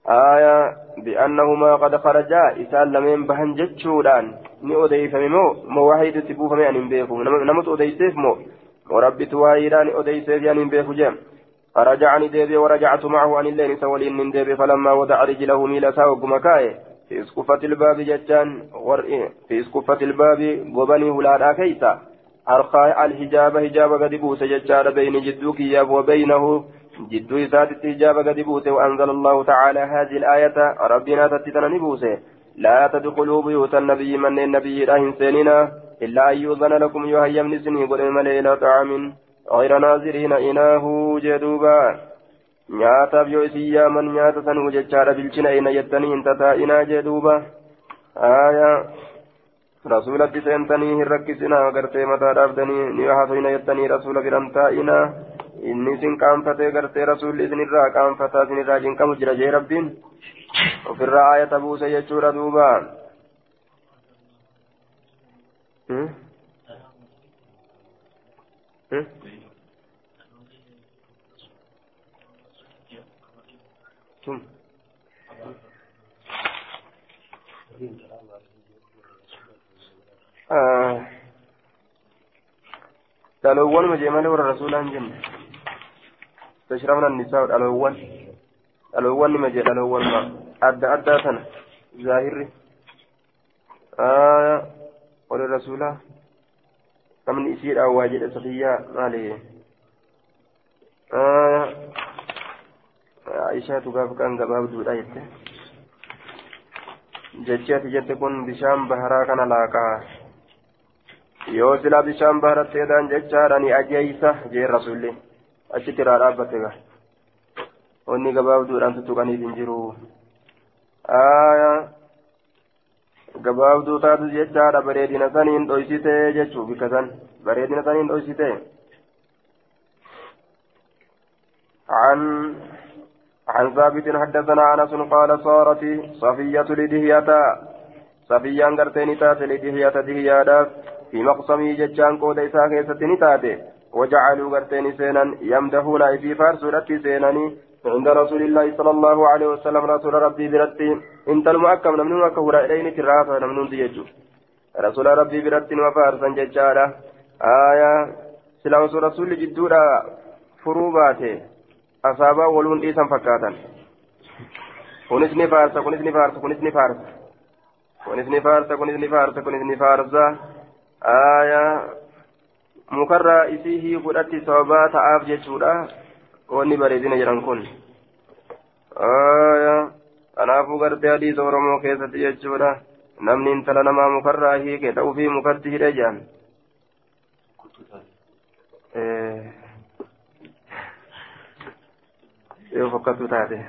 آية بأنهما قد خرجا إسال لمن بهن جتشودان moo moo? Waahii itti buufame ani hin beeku. Namatu odeyseef moo? وربت وايران أديسيف يعني بيكو جيم فرجعني ديبي ورجعت معه عن الليل سولين من ديبي فلما وضع رجله ميلا ساوق مكاي في اسقفة الباب جتان في اسقفة الباب وبني ولادا كيسا. أرخى الحجاب حجاب قد بوس جتان بين جدوك وبينه جدو إسات الحجاب قد وأنزل الله تعالى هذه الآية. ربنا تتتنا بوسه لا تدخلوا بيوت النبي من النبي راهن سيننا إلا أن يؤذن لكم يهيم نسني قل إلى طعام. غير ناظرين إناه جدوبا isin yaaman nyaata sanuu jechaadha bilchina ina jettanii hin tataa'inaa jee duuba aayaa rasuulatti seentanii hin rakkisinaa gartee mataa dhaabdanii ni haasofina jettanii rasuula biran taa'inaa inni isin qaanfatee gartee rasuulli isinirraa qaanfataa isinirraa jinqamu jira jee rabbiin ofirraa aayata buuse jechuudha duuba Hmm? Hmm? شم آه. دلوون مجمل ور رسول جنة. تشربنا النساء دلوون دلوون مجي دلوون ما. أدى أدى سنة ظاهري آه. ور الرسول. namni isiidhaan waa jedhe safiyyaa maali kan gabaabduudha jette jechi ati jette kun bishaan baharaa kana laaqaa yoo silaa bishaan baharatti edaan jechaadha ni ajeeysa jeen rasulli achitti irraa dhaabbate ga wanni gabaabduudhaan tuttuqaniif hin jiru gabaabduu taatu jechaadha bareedina saniin dhoysite jechuu bikka san bareedina saniin dhoysite عن عن ثابت حدثنا أنس قال صارت صفية لدهية. صفية قرتين تات لدهية دهية في مقسمي ججان قود إساء كيستني تاتي وجعلوا قرتين سينا يمدحون في فارس سيناني. عند رسول الله صلى الله عليه وسلم رسول ربي برتي. انت المؤكم نمنون كهورا إليني ترافا نمنون ديجو. رسول ربي برتي وفارسا ججالا آية سلام رسول جدودا فروباته أصابا ولون إيسا فكاتا kunis ni faarsa kunis ni faarsa kunis ni faarsa kunis ni faarsa kunis ni faarsa kunis ni faarsa aayaa mukarraa isii hiikuudhatti sababaa ta'aaf jechuudha wanni bareedina jedhan kun kanaafuu gartee hadiisa oromoo keessatti jechuudha namni intala namaa mukarraa hiike ta'uufii mukatti hidhee jedhan yoo fakkatu taate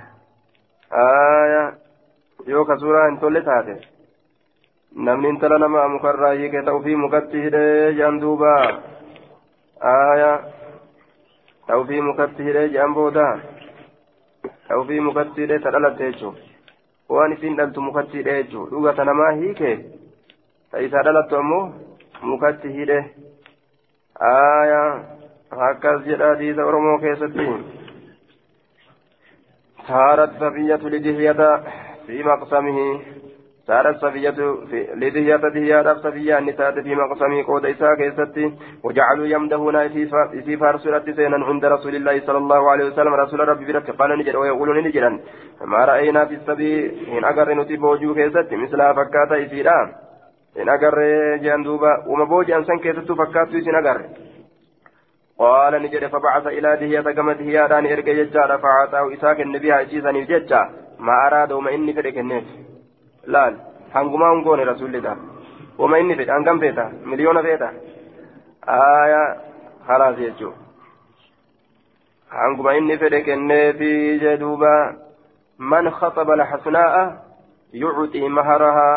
yoo ka suuraa hin tolle taate namni intala namaa mukarraa hiike ta'uufii mukatti hidhee jedhan duuba aayaa ta'ufii mukatti hidhee jedhan booda ta'ufii mukatti hidhee ta dhalatte jechuun waan isiin dhaltu mukatti hidhee jechuun dhugata namaa hiike ta isaa dhalattu ammoo mukatti hidhe aayaa akkas jedha hadiisa oromoo keessatti saarat safiyyatu lidihiyata fi maqsamihi سارت صفية لدهية دهية صفية النساء في مقسم قود إساء كيستي. وجعلوا يمدهون إسي فارسلة سينا عند رسول الله صلى الله عليه وسلم. رسول ربي برك قال نجد ويقولون نجدا ما رأينا في السبي إن أقر نتيب وجوه كيستي. مثل فكاتا إسيرا. إن أقر جاندوبا. وما بوجي أنسان كيستو فكاتو إسين أقر. قال نجد فبعث إلى دهية كما دهية دان إرقى ججارة فعطاه إساك النبي عجيزا نججا ما أراد وما إني النبي laal hangumaa hin goone rasuulliidha wama inni fedhe hangam feeta miliyoona feeta aya halaas jechuu hanguma inni fedhe kenneefi jee duuba man khaxaba alxasnaa'a yucxii maharahaa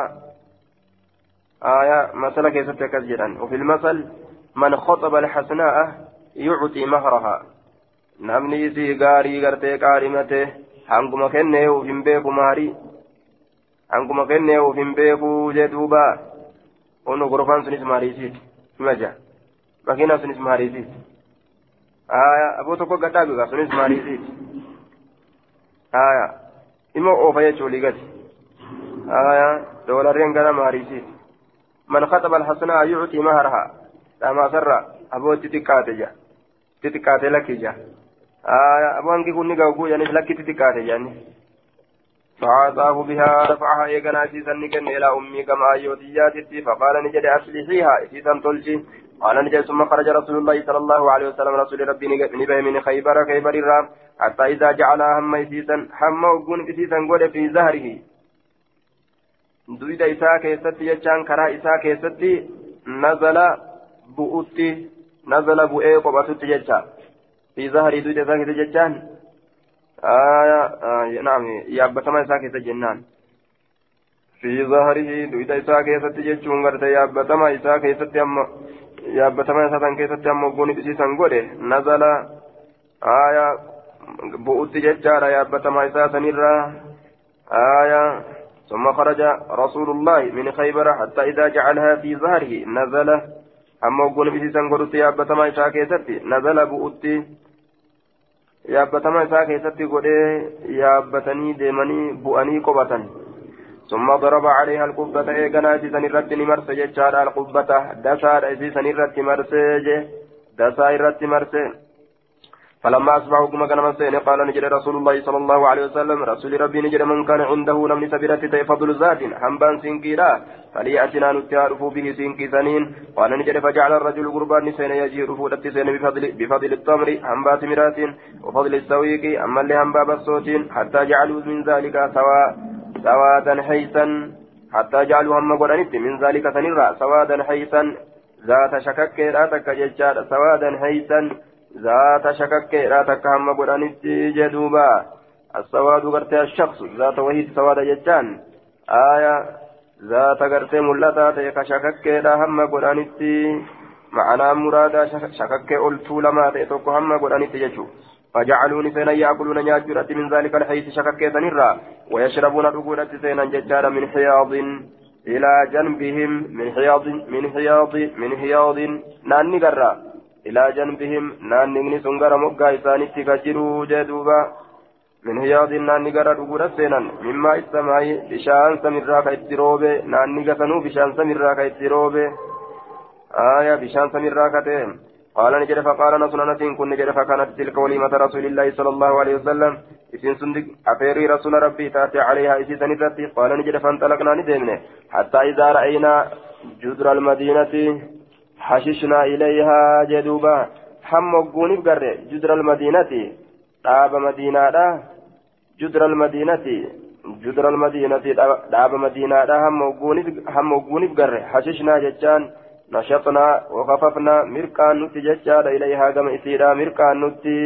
aya masala keessatti akkas jedhan وفي المثل من خطب الحسناء yuucutii mahraha namni isii gaarii gartee qaadhimate hanguma kenneehuuf hin beeku maarii hanguma kenneehuuf hin beeku jee duuba onu gorfaan sunis maariisiiti himaja makiinaan sunis maariisiiti aboo tokko gadhaa biqaa sunis maariisiiti immoo oofa jechuu ligati doolarreen gara maariisiiti man khaxaba alhasanaa yuucutii mahraha dhamaa sarra aboo itti xiqqaate jaa itti xiqqaate lakki ja aya aboo hangi kunni gaguu janis lakki itti xiqqaate jaani فعاطاه بها دفعها إيقنا سيسا نكن إلى أمي كما أيوتياتي فقال نجد أصلحيها سيسا تلجي قال نجد ثم خرج رسول الله صلى الله عليه وسلم رسول ربي نبه من خيبر خيبر الرام حتى إذا جعلها هم سيسا هم وقون سيسا قول في زهره دويدا إساء كيستي يجان كرا إساء كيستي نزل بؤتي نزل بؤي قبطت يجان في زهره دويدا إساء كيستي يجان آية آه نعم يابتما كيسة جنان في ظهره إساء كيسة جيشون غرت يابتما كيسة أما يابتما إساء كيسة أما قوني بسيسا قوله نزل آية بؤت ججارة يابتما إساء سنرى آية ثم خرج رسول الله من خيبر حتى إذا جعلها في ظهره نزل أما قوني بسيسا قوله يابتما إساء كيسة نزل بؤت yaabbatama isaa keessatti godhee yaabbatanii deemanii bu'anii qobatan. ثم ضرب عليها القبة إيقنا إسيسان الرد نمرس جتشار القبة دسار إسيسان الرد مرس دسا الرد مرس فلما أصبحوا كما كان مسين قال نجد رسول الله صلى الله عليه وسلم رسول ربي نجد من كان عنده لم سبيرة فضل ذات حنبان سنكيرا فليأتنا نتعرف به سنكي سنين. قال نجد فجعل الرجل قربان نسين يجي رفودة سين بفضل, بفضل التمر حنبات مرات وفضل السويق أما اللي حنباب الصوت حتى جعلوا من ذلك سواء سوادا حيثا حتى جعلوا هم قرانت من ذلك سنرا سوادا حيثا ذات شكك لا تكججار سوادا حيثا. ذات شكك لا تكهم قرانت جدوبا السواد قرتي الشخص ذات وحيد سواد ججان آية ذات قرتي ملتا تيك شكك لا هم قرانت معنى مرادا شكك ألتو لما تيتوك هم قرانت ججو فجعلوا نسينا يأكلون نياجرة من ذلك الحيث شكك سنرا ويشربون رقودة سينا ججارا من حياض إلى جنبهم من حياض من حياض من حياض ناني قرا إلى جنبهم ناني سنقر مقا إساني تكجروا جدوبا. من حياض ناني قرا رقودة سينا مما السماء بشان سمرا كيتروبي ناني قسنو بشان سمرا كيتروبي آية بشان سمرا كتين قال نجد فقال نصر نسين كن نجد فكانت تلك وليمة رسول الله صلى الله عليه وسلم. إسين سندق أفيري رسول ربي تاتي عليها إسي سنرتي قال نجد فانطلقنا ندمنا حتى إذا رأينا جدر المدينة حششنا إليها جدوبا هم وقوني بقر جدر المدينة داب مدينة جدر المدينة جدر المدينة داب مدينة هم وقوني بقر حششنا جتان نشطنا وخففنا مرقان نتي ججار إليها كما إسيرا مرقان نتي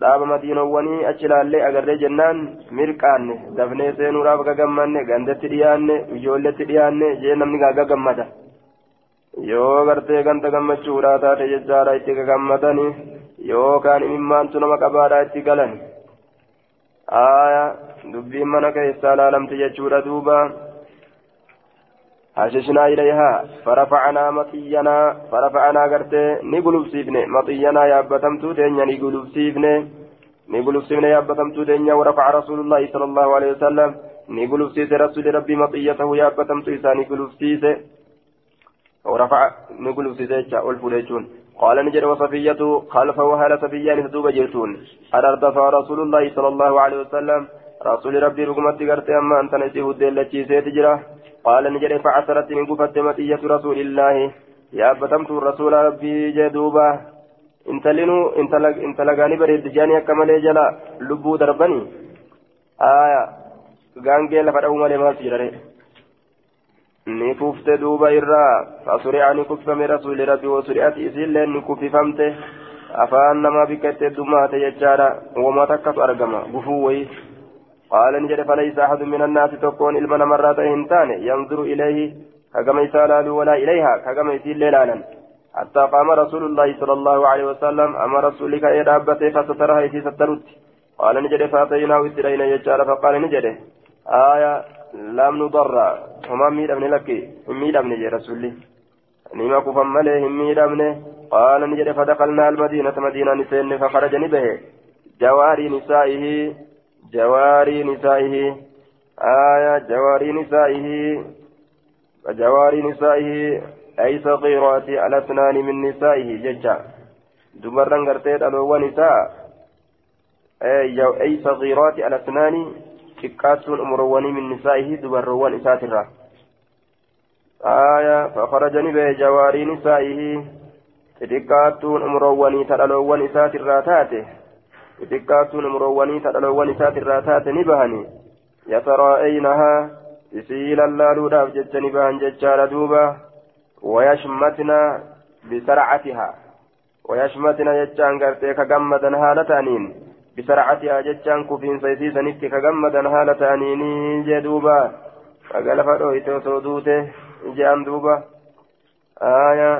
dhaaba madiinowwanii achi ilaallee agarree jennaan mirqaanne dafnee seenuudhaaf gagammanne gandatti dhiyaanne ijoolletti dhiyaanne jee namni gaaga gammada yoo gartee ganta gammachuudhaa taate jechaadha itti gagammadani yookaan himimmaantu nama qabaadha itti galan aaya dubbiin mana keessaa laalamti jechuudha duuba. Hashishna ilayhaa farafacanaa maxiyyanaa farafacanaa gartee ni gulubsiifne maxiyyanaa yaabbatamtuu teenya ni gulubsiifne ni gulubsiifne yaabbatamtuu teenya warafaca rasuulullaahi sala allahu alehi wasalam ni gulubsiise rasuli rabbii maxiyatahu yaabbatamtuu isaa ni gulubsiise أبتمتو إسا نقلب سيس ورفع نقلب سيس ألف ليجون قال نجد وصفية خلفه وهل صفية نسدوب جيتون. أردف رسول الله صلى الله عليه وسلم رسول ربي رقمت قرتي أما أنت نسيه الدلة سيتجره قال نجد فعثرت من قفت مطية رسول الله. يا أبتمت الرسول ربي جدوبا. انت لنو انت لقاني بريد جاني كمال جلا لبو دربني. آية. غانجي لفدعو مالي ما سيرره ni kuffame rasuuli rabbi wasuri'ati isiillee ni kuffifamte. Afaan namaa bikka itti heddummaate jechaadha. Wama takkatu argama. Gufuu wayii قال نجد فليس أحد من الناس تكون إلما مرات هنتان ينظر إليه كما يسال ولا إليها كما يسيل ليلانا حتى قام رسول الله صلى الله عليه وسلم أما رسولك إلى أبته فسترها في سترت قال نجد فأتيناه إسرائيل يجار فقال نجد آية لم نضر وما ميد ابن لك ميد ابن يا رسولي نما كفم مليه ميد ابن قال نجد فدخلنا المدينة مدينة نسين فخرج به جواري نسائه جواري نسائه آية جواري نسائه جواري نسائه أي صغيرات على أسنان من نسائه ججا دبرا قرتيت ألو نساء أي صغيرات على أسنان شكاتون أمرواني من نسائه دبروان إساترا آية فخرجني به جواري نسائه شكاتون أمرواني تلالوان إساترا تاته xixiqqaattuun muroowwanii tadhaloowwan isaati irraa taate ni bahanii yataraa'aynahaa isii lallaaluudhaaf jecha ni bahan jechaadha duuba wayashmatina bisarcatihaa wayashmatina jechaan gartee ka gammadan haala ta'aniin isiisanitti ka gammadan haala ta'aniini jee duuba kaga lafa dhooyte osoo duute je'an duuba aayaa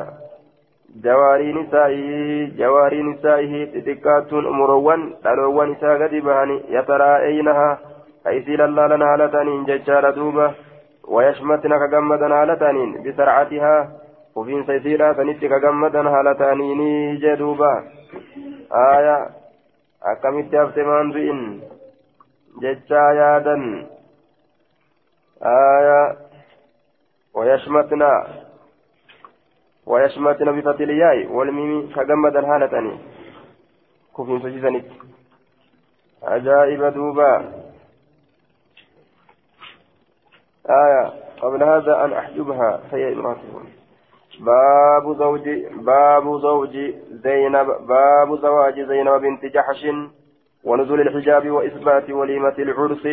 جواري نسائه جواري نسائه تتكاتون أمروان دلوان إساء قد بهني يتراءينها أيسيل الله لنا هالتانين ججار دوبة ويشمتنا كجمدا هالتانين بسرعتها. وفين سيسيرا سنتك كجمدا هالتانين جدوبة آية. Akkamitti hafte maan du'in jechaa yaadan. Aya بفتح الياء والميم كجمد الهالة كفين سجزنت عجائب دوبا آية قبل هذا أن أحجبها فهي امرأته باب زوج باب زوج زينب باب زواج زينب بنت جحش ونزول الحجاب وإثبات وليمة العرس.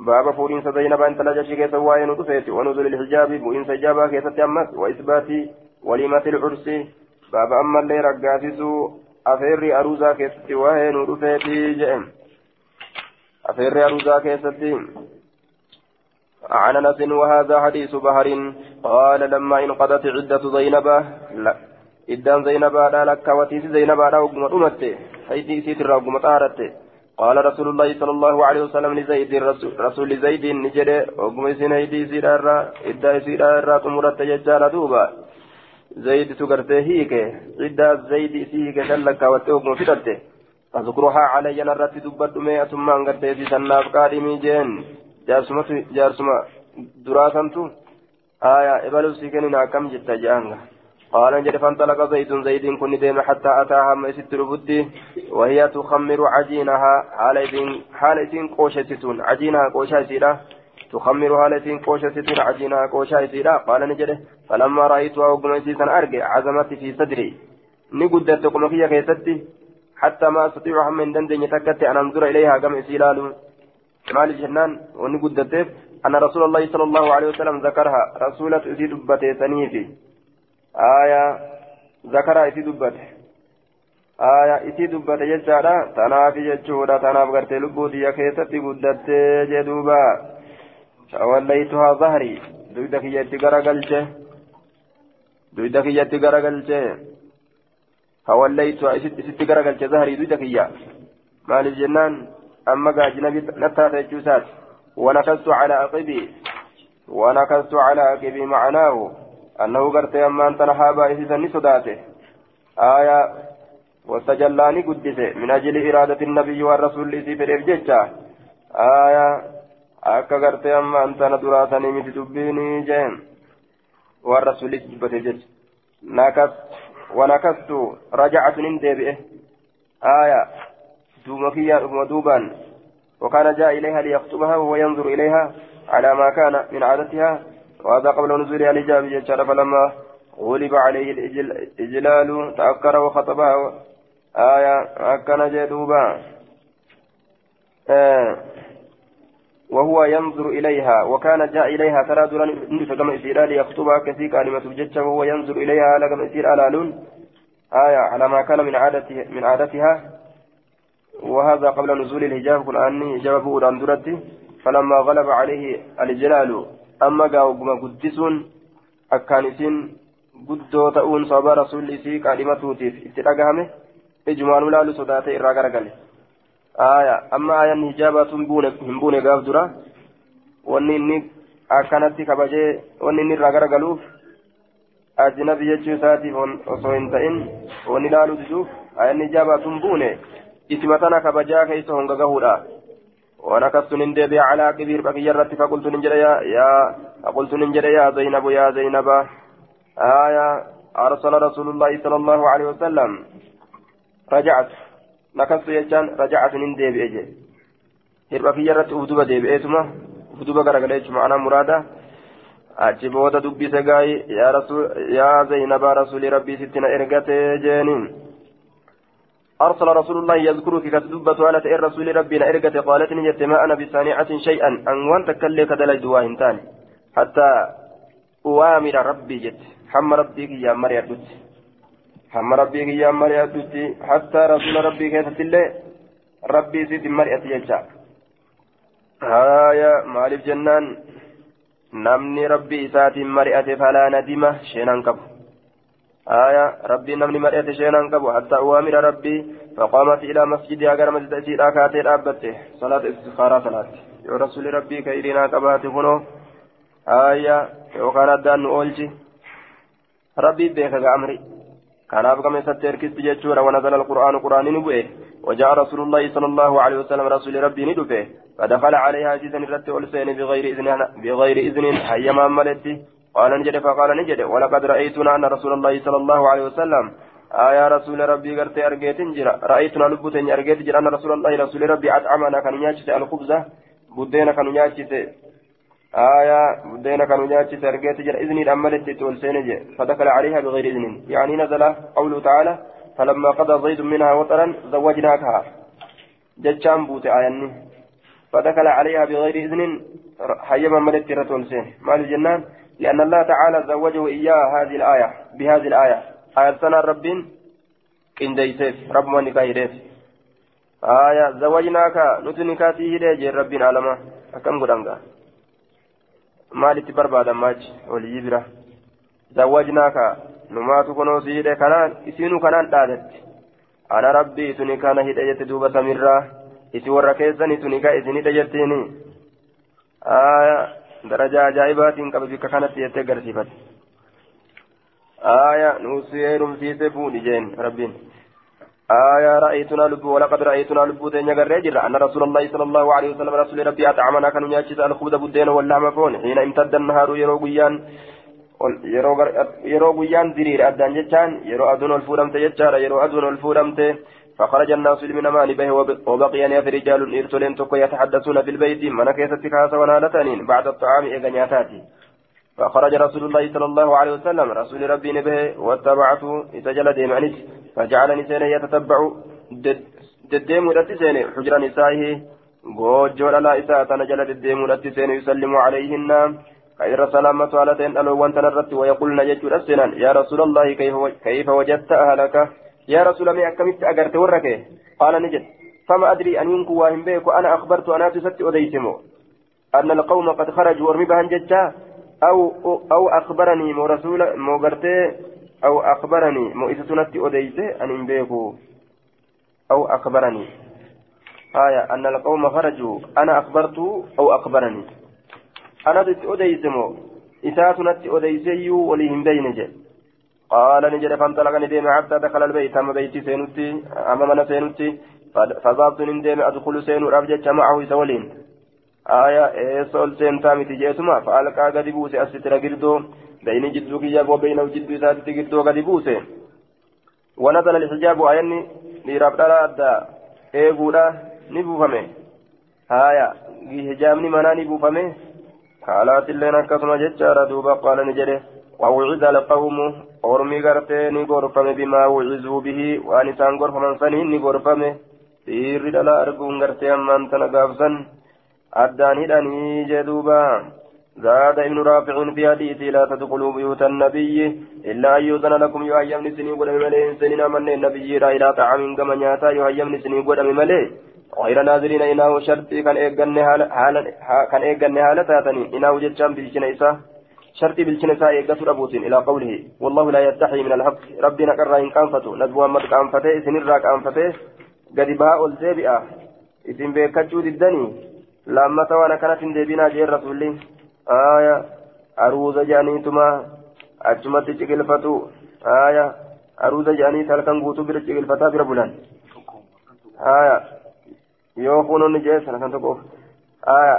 باب فورين زينب أنت لجشي كيس واين ودفيت ونزول الحجاب بوين سجابا كيس تأمس. وإثبات وليمة العرس. باب أما اللي رقاسسو أفيري أروزا كيس واين ودفيت جئم. أفيري أروزا كيس عن أنس وهذا حديث بهر قال لما انقضت عدة زينب لا إدان زينب لا لك وتيس زينب لا وقم أمت حيث سيت الرقم طارت قال رسول الله صلى الله عليه وسلم لزيد رسول زيد نجد وقم سين هيدي سيرا إدا سيرا تمرت ججال دوبا. زيد سكرته هيك إدا زيد سيك دلك وتوقم فتته فذكرها علي نرت دبت مئة ثم أنقرت سناف قادمي jaarsumatu jaarsuma duraasantu آية إبلو سيكن أكم جت جانغا قال نجد فانطلق زيد زيد كن ديم حتى أتاها ما ست ربدي وهي تخمر عجينها حالتين حالتين قوشتون عجينها سيرا تخمر حالتين قوشتون عجينها سيرا قال نجد فلما رأيتها وقمت أرجع عزمت في صدري نقدرت قمكية كيستي حتى ما أستطيع من دندن يتكت أن أنظر إليها كم إسيلال maali jennaan wanni guddateef أن رسول الله صلى الله عليه وسلم ذكرها. رسولة إسي دبته سنيفي آية ذكر إسي دبته. آية إسي دبته ججارة تنافي ججورة تناف غرتي لبوتي يكيستي قدته جدوبا. فوليتها ظهري. دويدك يتي غرقلته دويدك يتي غرقلته فوليتها إسي غرقلته ظهري دويدك يا مال الجنان أما قاجنا نتاتا جوسات ونكست على عقبي ونكست على عقبي معناه أنه قرت أما أنت نحابا إذا صداته آية واستجلاني قدس من أجل إرادة النبي والرسول إذي في الإرججة آية akka gartee amma antana duraasanii miti dubbiini jeen waan rasuulis dubbate jecha nakas wanakastu rajacatun hin deebi'e aya دوما دوبا وكان جاء إليها ليخطبها وهو ينظر إليها على ما كان من عادتها. وهذا قبل نزولها الحجاب جدار فلما غلب عليه الإجلال تأكر وخطبها آية أكن جدوبا آه. وهو ينظر إليها. وكان جاء إليها ترى دوران فقم إسيرا ليخطبها كثي كلمة جدة وهو ينظر إليها لقم إسير ألالون آية على ما كان من عادتها من عادتها. وهذا قبل نزول الحجاب كن أني حجاب بوران درتي فلما غلب عليه الجلال أما قاوما قدسون أكانسين rasuulli isii qaadhimatuutiif itti dhagahame ijumaan ulaalu sodaatee irraa garagale aya amma ayan hijaabaatu hin buune gaaf dura wanni inni akkanatti kabajee wanni inni irraa garagaluuf ajnabi jechuu isaatiif osoo hin ta'in wanni ilaaluu diduuf ayan hijaabaatu hin buune اسمتنا كبجا كيس هنغا غهودا ونكست نندبي على كبير بقي الرت فقلت ننجر يا يا فقلت ننجر يا زينب يا زينب آية أرسل رسول الله صلى الله عليه وسلم رجعت نكست يجان رجعت نندبي أجي هربا في الرت أفدوبا ديبي إيتما أفدوبا غرغليش معنا مرادا achi booda dubbise gaa'ii yaa zaynaba rasuuli rabbii sittina ergate jeeniin أرسل رسول الله يذكرك كتدبة على الرسول ربنا إرقة قالت نجت ما أنا بصانعة شيئا. أن وانت كلك دلج دواهن تاني حتى أوامر ربي جت. حم ربي يا مريا دوت. حم ربي يا مريا دوت. حتى رسول ربي كانت الله ربي سيد مريا تجا هايا مالف جنان. نمني ربي ساتي مريا فلا ندمه شيئا كبه آية ربي نمني مرأة شيئا قبو حتى أوامر ربي فقامت إلى مسجد أجر مسجد أسير أكاتي أبته صلاة استخارة صلاة. يا رسول ربي كيرنا قبات هنو آية وكان الدان أولجي. ربي بيك أمري كان أبقى من ستير كست جيتشورا ونزل القرآن قرآن نبوئه. وجاء رسول الله صلى الله عليه وسلم رسول ربي ندفه فدخل عليها جيزا الرت ألسين بغير إذن بغير إذن حيما ملتي قال نجد فقال نجد ولقد رأيتنا أن رسول الله صلى الله عليه وسلم آية رسول ربي قرت أرجيت جرا رأيتنا لبوتين أرجيت جرا أن رسول الله رسول ربي أطعمنا كان ياتي الخبزة بدينا كان ياتي آية بدينا كانوا ياتي أرجيت جرا إذن أملت تولسين فدخل عليها بغير إذن يعني نزل قوله تعالى فلما قضى زيد منها وطرا زوجناكها جتشان بوت آياني فدخل عليها بغير إذن حيما ملت رتولسين مال الجنان لأن الله تعالى زوجه إياها هذه الآية بهذه الآية آية سنة رب قنديسيف رب من كايريف آية زوجناك نتنكاتي هدي رب عالما أكم barbaadan maachi olii bira zawwajnaaka numaatu kunoo si hidhe kanaan isiinu kanaan dhaadatti ana rabbii isuni kana hidhe jette duuba samirraa isi warra keessan isuni ka isin hidhe jettiini daraja ajaa'ibaatiin qabe bikka kanatti jettee agarsiifate آية نوسي رمسيسي فوني جين ربين. آية رأيتنا لب ولقد رأيتنا لب دين يغرر أن رسول الله صلى الله عليه وسلم رسول ربي أطعمنا كانوا يأتي الخبز بدين واللحم فون. حين امتد النهار يرو قيان yeroo guyyaan diriire addaan jechaan yeroo aduun ol fuudhamte jechaadha yeroo aduun ol فخرج الناس من مال به وبقي ناف رجال إرسلين تكو يتحدثون في البيت. من كيست كاسا ونالتنين بعد الطعام إغنياتاتي فخرج رسول الله صلى الله عليه وسلم. رسول ربي نبه واتبعته إتجل ديمانيس فجعلني سين يتتبع. دديم ودتسين حجر نسائه. غوجو لا إساءة. نجل دديم ودتسين يسلم عليهن. خير سلامة على تين ألو وانت نرت ويقولن يجور السنان. يا رسول الله كيف وجدت أهلك؟ يا رسول الله أكملت أجرت ورك. قال نجد. فما أدري أن ينكو واهم بيك وأنا أخبرت أنا تست أديتمو أن القوم قد خرجوا ورمي بهن ججا أو أو أخبرني مو رسول مو أو أخبرني مو إسسنتي أديته أن ينبيكو أو أخبرني. آية. أن القوم خرجوا. أنا أخبرت أو أخبرني. أنا أديتمو إساتنتي أديتيو وليهم بين جل قال نجد فانطلق نديم حتى دخل البيت. أما بيتي سينوتي أما من سينوتي فذهبت نديم أدخل سينو رابجة معه سولين. آية إيسول سينتامي تجيتما فألقى قد بوسي أستر قردو. بين جدو كياب وبينه جدو ذات قردو قد بوسي ونزل الحجاب آياني لرابطة أدى. إيقودا نبوفمي. آية حجابني منا نبوفمي. حالات اللين أكسما جتشارا دوبا قال نجده ووعد القوم أرمي غرتين غرفم بما وعزوا به وأنسان غرفم سنين غرفم dhiirri dhala arguun gartee ammaan tana gaafsan addaan hidhanii jedhuuba زاد ابن رافع في حديثه لا تدخلوا بيوت النبي إلا أن يؤذن لكم يهيمن سنين قد ملئ سنين من النبي را إلى طعام كما نياتا يهيمن سنين قد ملئ غير ناظرين إنه شرطي كان إيقن حالة كان إيقن حالة تاتني إنه جتشام بالجنة إساه شرطي بالجنة إساه إيقن أبوتين إلى قوله والله لا يستحي من الحق. ربنا كرا إن كانفتو ندبوا أمد كانفته سنرا كانفته قد بها الزيبئة. إذن بيكتشو الدني لما توانا كانت ديبنا جير رسولي. آية أروز جانيتما أجمت تقلفتو آية أروز جاني تلكن قوتو بر تقلفتا بر بلان آية yoo kunuun jee sana kan tokkoof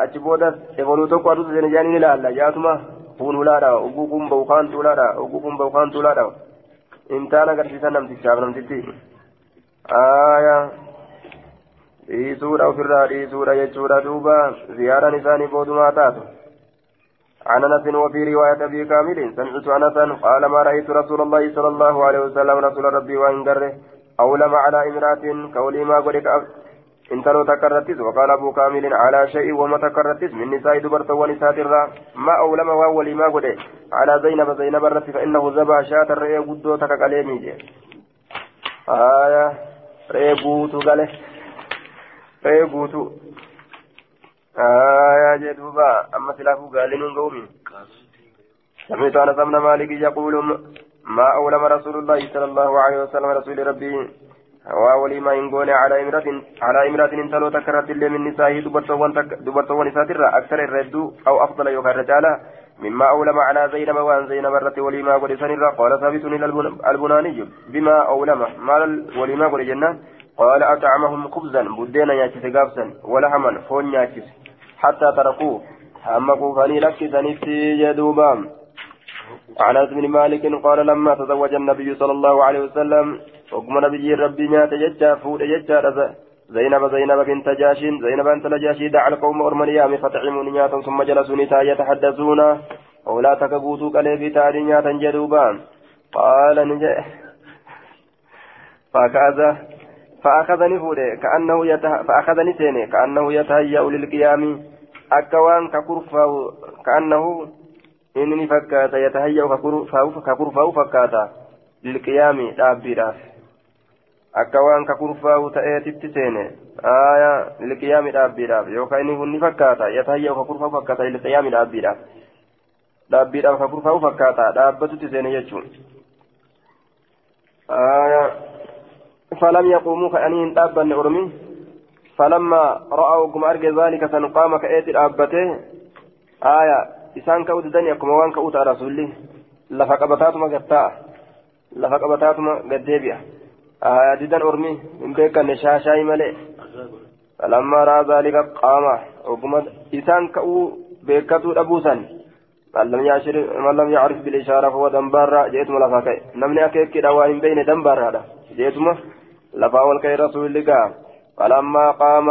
achi booda eboluu tokko aduutu seen jaanii ni laalla jaatuma kun hulaadha oguu kun bahu kaan tuulaadha oguu kun bahu kaan tuulaadha intaan agarsiisan namtichaaf namtichi aayaa dhiisuudha ofirraa dhiisuudha jechuudha duuba ziyaaraan isaanii boodumaa taatu عن انس وفي روايه ابي كامل سمعت انسا قال ما رايت رسول الله صلى الله عليه وسلم رسول ربي وان قره اولم على امراه كولي ما قلت انتلو تكرتس وقال أبو كامل على شيء وما تكرتس من نساء دبرت ونساء ما أولم واولي ما قلت على زينب زينب الرت فإنه ذبح شاة الرئي قدو تككليمي آية رئي بوتو قاله. رئي بوتو آية جدوبا. أما سلافو قالين قومي. سمعت أنس بن مالك يقول ما أولم رسول الله صلى الله عليه وسلم رسول ربي. وولي ما ينقون على امرأة على إمرأة انتلو تكرت اللي من نسائه دبرتوان نساتر أكثر الرد أو أفضل يوكا الرجالة مما أولم على زينب وأن زينب الرت ولي ما قل سنرا قال ثابت البناني. بما أولم. ما ولي ما قل جنة. قال أطعمهم خبزا. بدينا ياتس قابسا ولحما. فون ياتس حتى تركوه. أما كوفاني لك سنفتي جدوبا عن أنس بن مالك قال لما تزوج النبي صلى الله عليه وسلم حكم نبي ربي نيات ججا فود ججا زينب زينب بنت جاش زينب بنت نجاشي دعا القوم أرمنيام فطعموا نياتا ثم جلسوا نتا يتحدثون ولا تكبوتوا قلبي تاري نياتا جدوبا قال نجي فأخذ فأخذني فوده كأنه يته فأخذني سيني كأنه يتهيأ للقيام أكوان ككرفا كأنه إنني فكاتا يتهيأ ككرفا فكاتا للقيام دابيراف أكوان ككرفا تأتي سيني آية للقيام دابيراف يوكا إني هني فكاتا يتهيأ ككرفا فكاتا للقيام دابيراف دابيراف ككرفا فكاتا دابتو سيني يجون آية فلم يقوموا كأنين دابا أرمي فلما رأوا كما أرجى ذلك سنقام كأيت الأبته آية إسان كود دنيا كما وان كود رسولي لفقبتاتما قطاع لفقبتاتما قد ديبيا آية ديدان أرمي إن بيكا نشاشاي ملئ فلما رأى ذلك قام وكما إسان كأو بيكتو أبوسا من لم يعرف من بالإشارة فهو دنبارا جئتم لفاكي نمني أكيد كده وإن بين دنبارا جئتم لفا والكي رسول لك فلما قام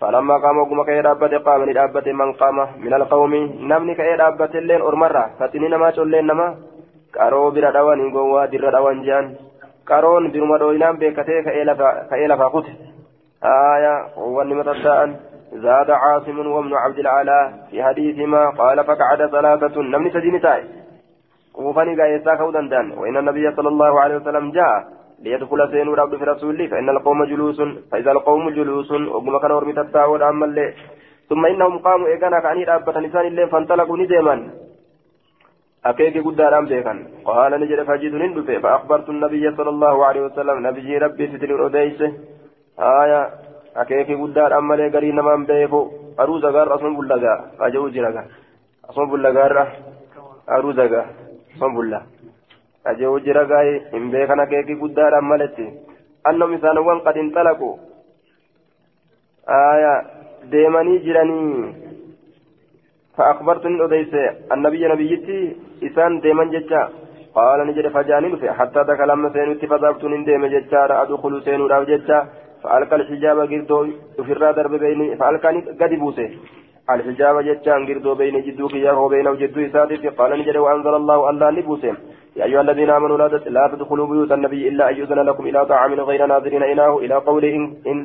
فلما قام وقم كي رابت قام لرابت من قام من القوم نمني كي رابت اللين أرمرة فتنين ما تولين نما كارو برا دوان قوة در دوان جان كارون برما دوينام بكتي كي لفا قوت آية هو النمتدان زاد عاصم وابن عبد العلاء في حديثهما قال فقعد ثلاثة نمني سدين تاي وفني قايسا كودندان وإن النبي صلى الله عليه وسلم جاء ليدخل سين رب في رسوله فإن القوم جلوس فإذا القوم جلوس وقم كان ورمي تتاول ثم إنهم قاموا إيقانا كأني رابة نسان اللي فانطلقوا نديما أكيك قداران بيكا قال نجد فجد نندفع فأخبرت النبي صلى الله عليه وسلم نبي ربي ستر الأديسه آية أكيك قدار أما لي قري نمان بيكو أروزا غار أصم بلغا أجو جرغا. أصم بلغا أروزا غار أصم بلغا aja'uu jira gaa'ee hin beekan akeekii guddaadhaan malatti annam isaanowwan qad intalaqu deemanii jiranii فأخبرت من أديس النبي نبيتي إسان ديما ججا. قال نجد فجاني نفع حتى دخل أما سينوتي فذهبت نديم ججا. أدخل سينو راو ججا. فألقى الحجاب قردو في الرادر بيني. فألقاني قد بوسه. الحجاب ججا قردو بين جدوك يا هو بينه جدو إسادتي قال نجد وأنزل الله الله نبوسه يا أيها الذين آمنوا لا تدخلوا بيوت النبي إلا أن يؤذن لكم إلى طعام غير ناظرين إناه إلى قوله إن, إن,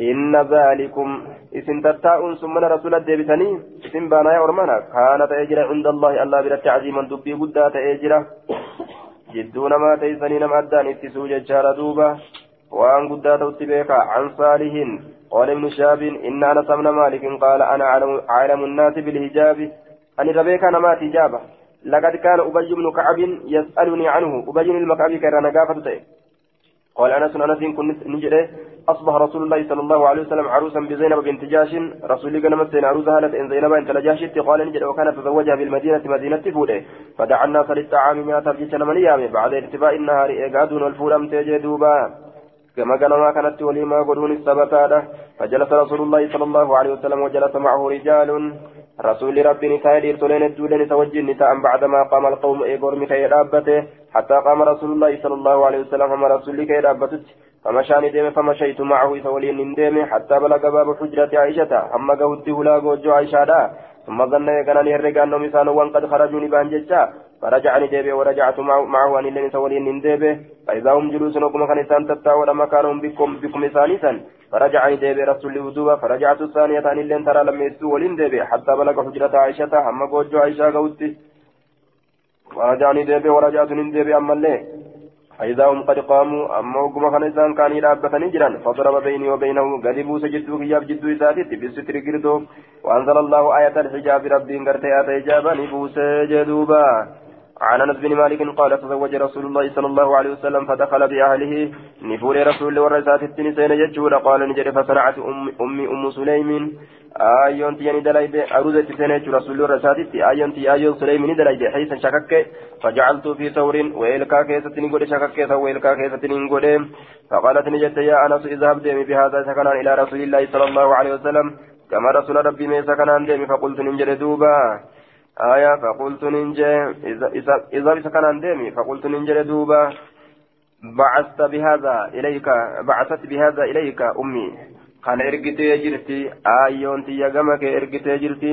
إن ذلكم. إسن تتاؤن ثم رسول الدبتني إسن بانا يا أرمانا كانت أجرا عند الله. الله برت عظيما دبي قدات أجرا. جدون ما تيسنين مأدان اتسو ججار دوبا. وأن قدات اتبيكا عن صالح قال ابن شاب إن أنس بن مالك قال أنا أعلم الناس بالهجاب أن ربيك أنا تجابة. لقد كان أبي بن كعب يسألني عنه. أبي بن المكعب كان نقافة قال أنس أنس كنت نجري أصبح رسول الله صلى الله عليه وسلم عروسا بزينب بنت جاش رسول الله نمسين عروسها لت إن زينب أنت لجاشت قال نجري وكان تزوجها بالمدينة مدينة فودة. فدعا الناس للطعام ما ترجيش من بعد ارتفاع النهار إيقادون والفول تجدوبا كما قال ما كانت وليما قدون السبتادة فجلس رسول الله صلى الله عليه وسلم وجلس معه رجال. رسول ربي نتاي ديرتولين الدولين توجين نتاء بعدما قام القوم إيغور مكي رابته حتى قام رسول الله صلى الله عليه وسلم رسول كي رابتت فمشى ندم فمشيت معه سولين ندم حتى بلغ باب حجرة عائشة. أما قهدت هلا قوجو عائشة ثم ظن يقنني هرق أنهم إسانوا قد خرجوا نبان ججا. فرجعني ديبي ورجعت معه أن اللين سولين ندبه فإذا هم جلوس كان إسان تتاول مكانهم بكم بكم إسانيسا فرجعني ديبي رسول الله فرجعت الثانية أن اللين ترى لم يسوا ولين ديبي. حتى بلغ حجرة عائشة. أما قوجو عائشة قوتي فرجعني ديبي ورجعت ندبي أما اللين فإذا هم قد قاموا أما وقم كان إنسان كان يلابتني جرا فضرب بيني وبينه قد بوس جدو كياب جدو إساتي بالستر قردو وأنزل الله آية الحجاب ربي قرت آيات حجابا بوس جدوبا عن أنس بن مالك قال تزوج رسول الله صلى الله عليه وسلم فدخل بأهله نفور رسول ورسات التنسين يجور قال نجري فصنعت ام أمي أم سليم. آيون تياني دلايد أروزة سنة رسول رسات آيون تي آيون سليم دلايد حيث شكك فجعلت في ثور ويلكا كيسة نقول شكك ويلكا كيسة نقول. فقالت نجت يا أنس اذهب ديمي بهذا سكنا إلى رسول الله صلى الله عليه وسلم. كما رسول ربي ميسا كان ديمي فقلت ننجل دوبا. آية فقلت ننجي. إذا إذا كان ديمي فقلت ننجل دوبا. بعثت بهذا إليك بعثت بهذا إليك أمي. كان إرقتي جرتي. آيون تي يقمك إرقتي جرتي.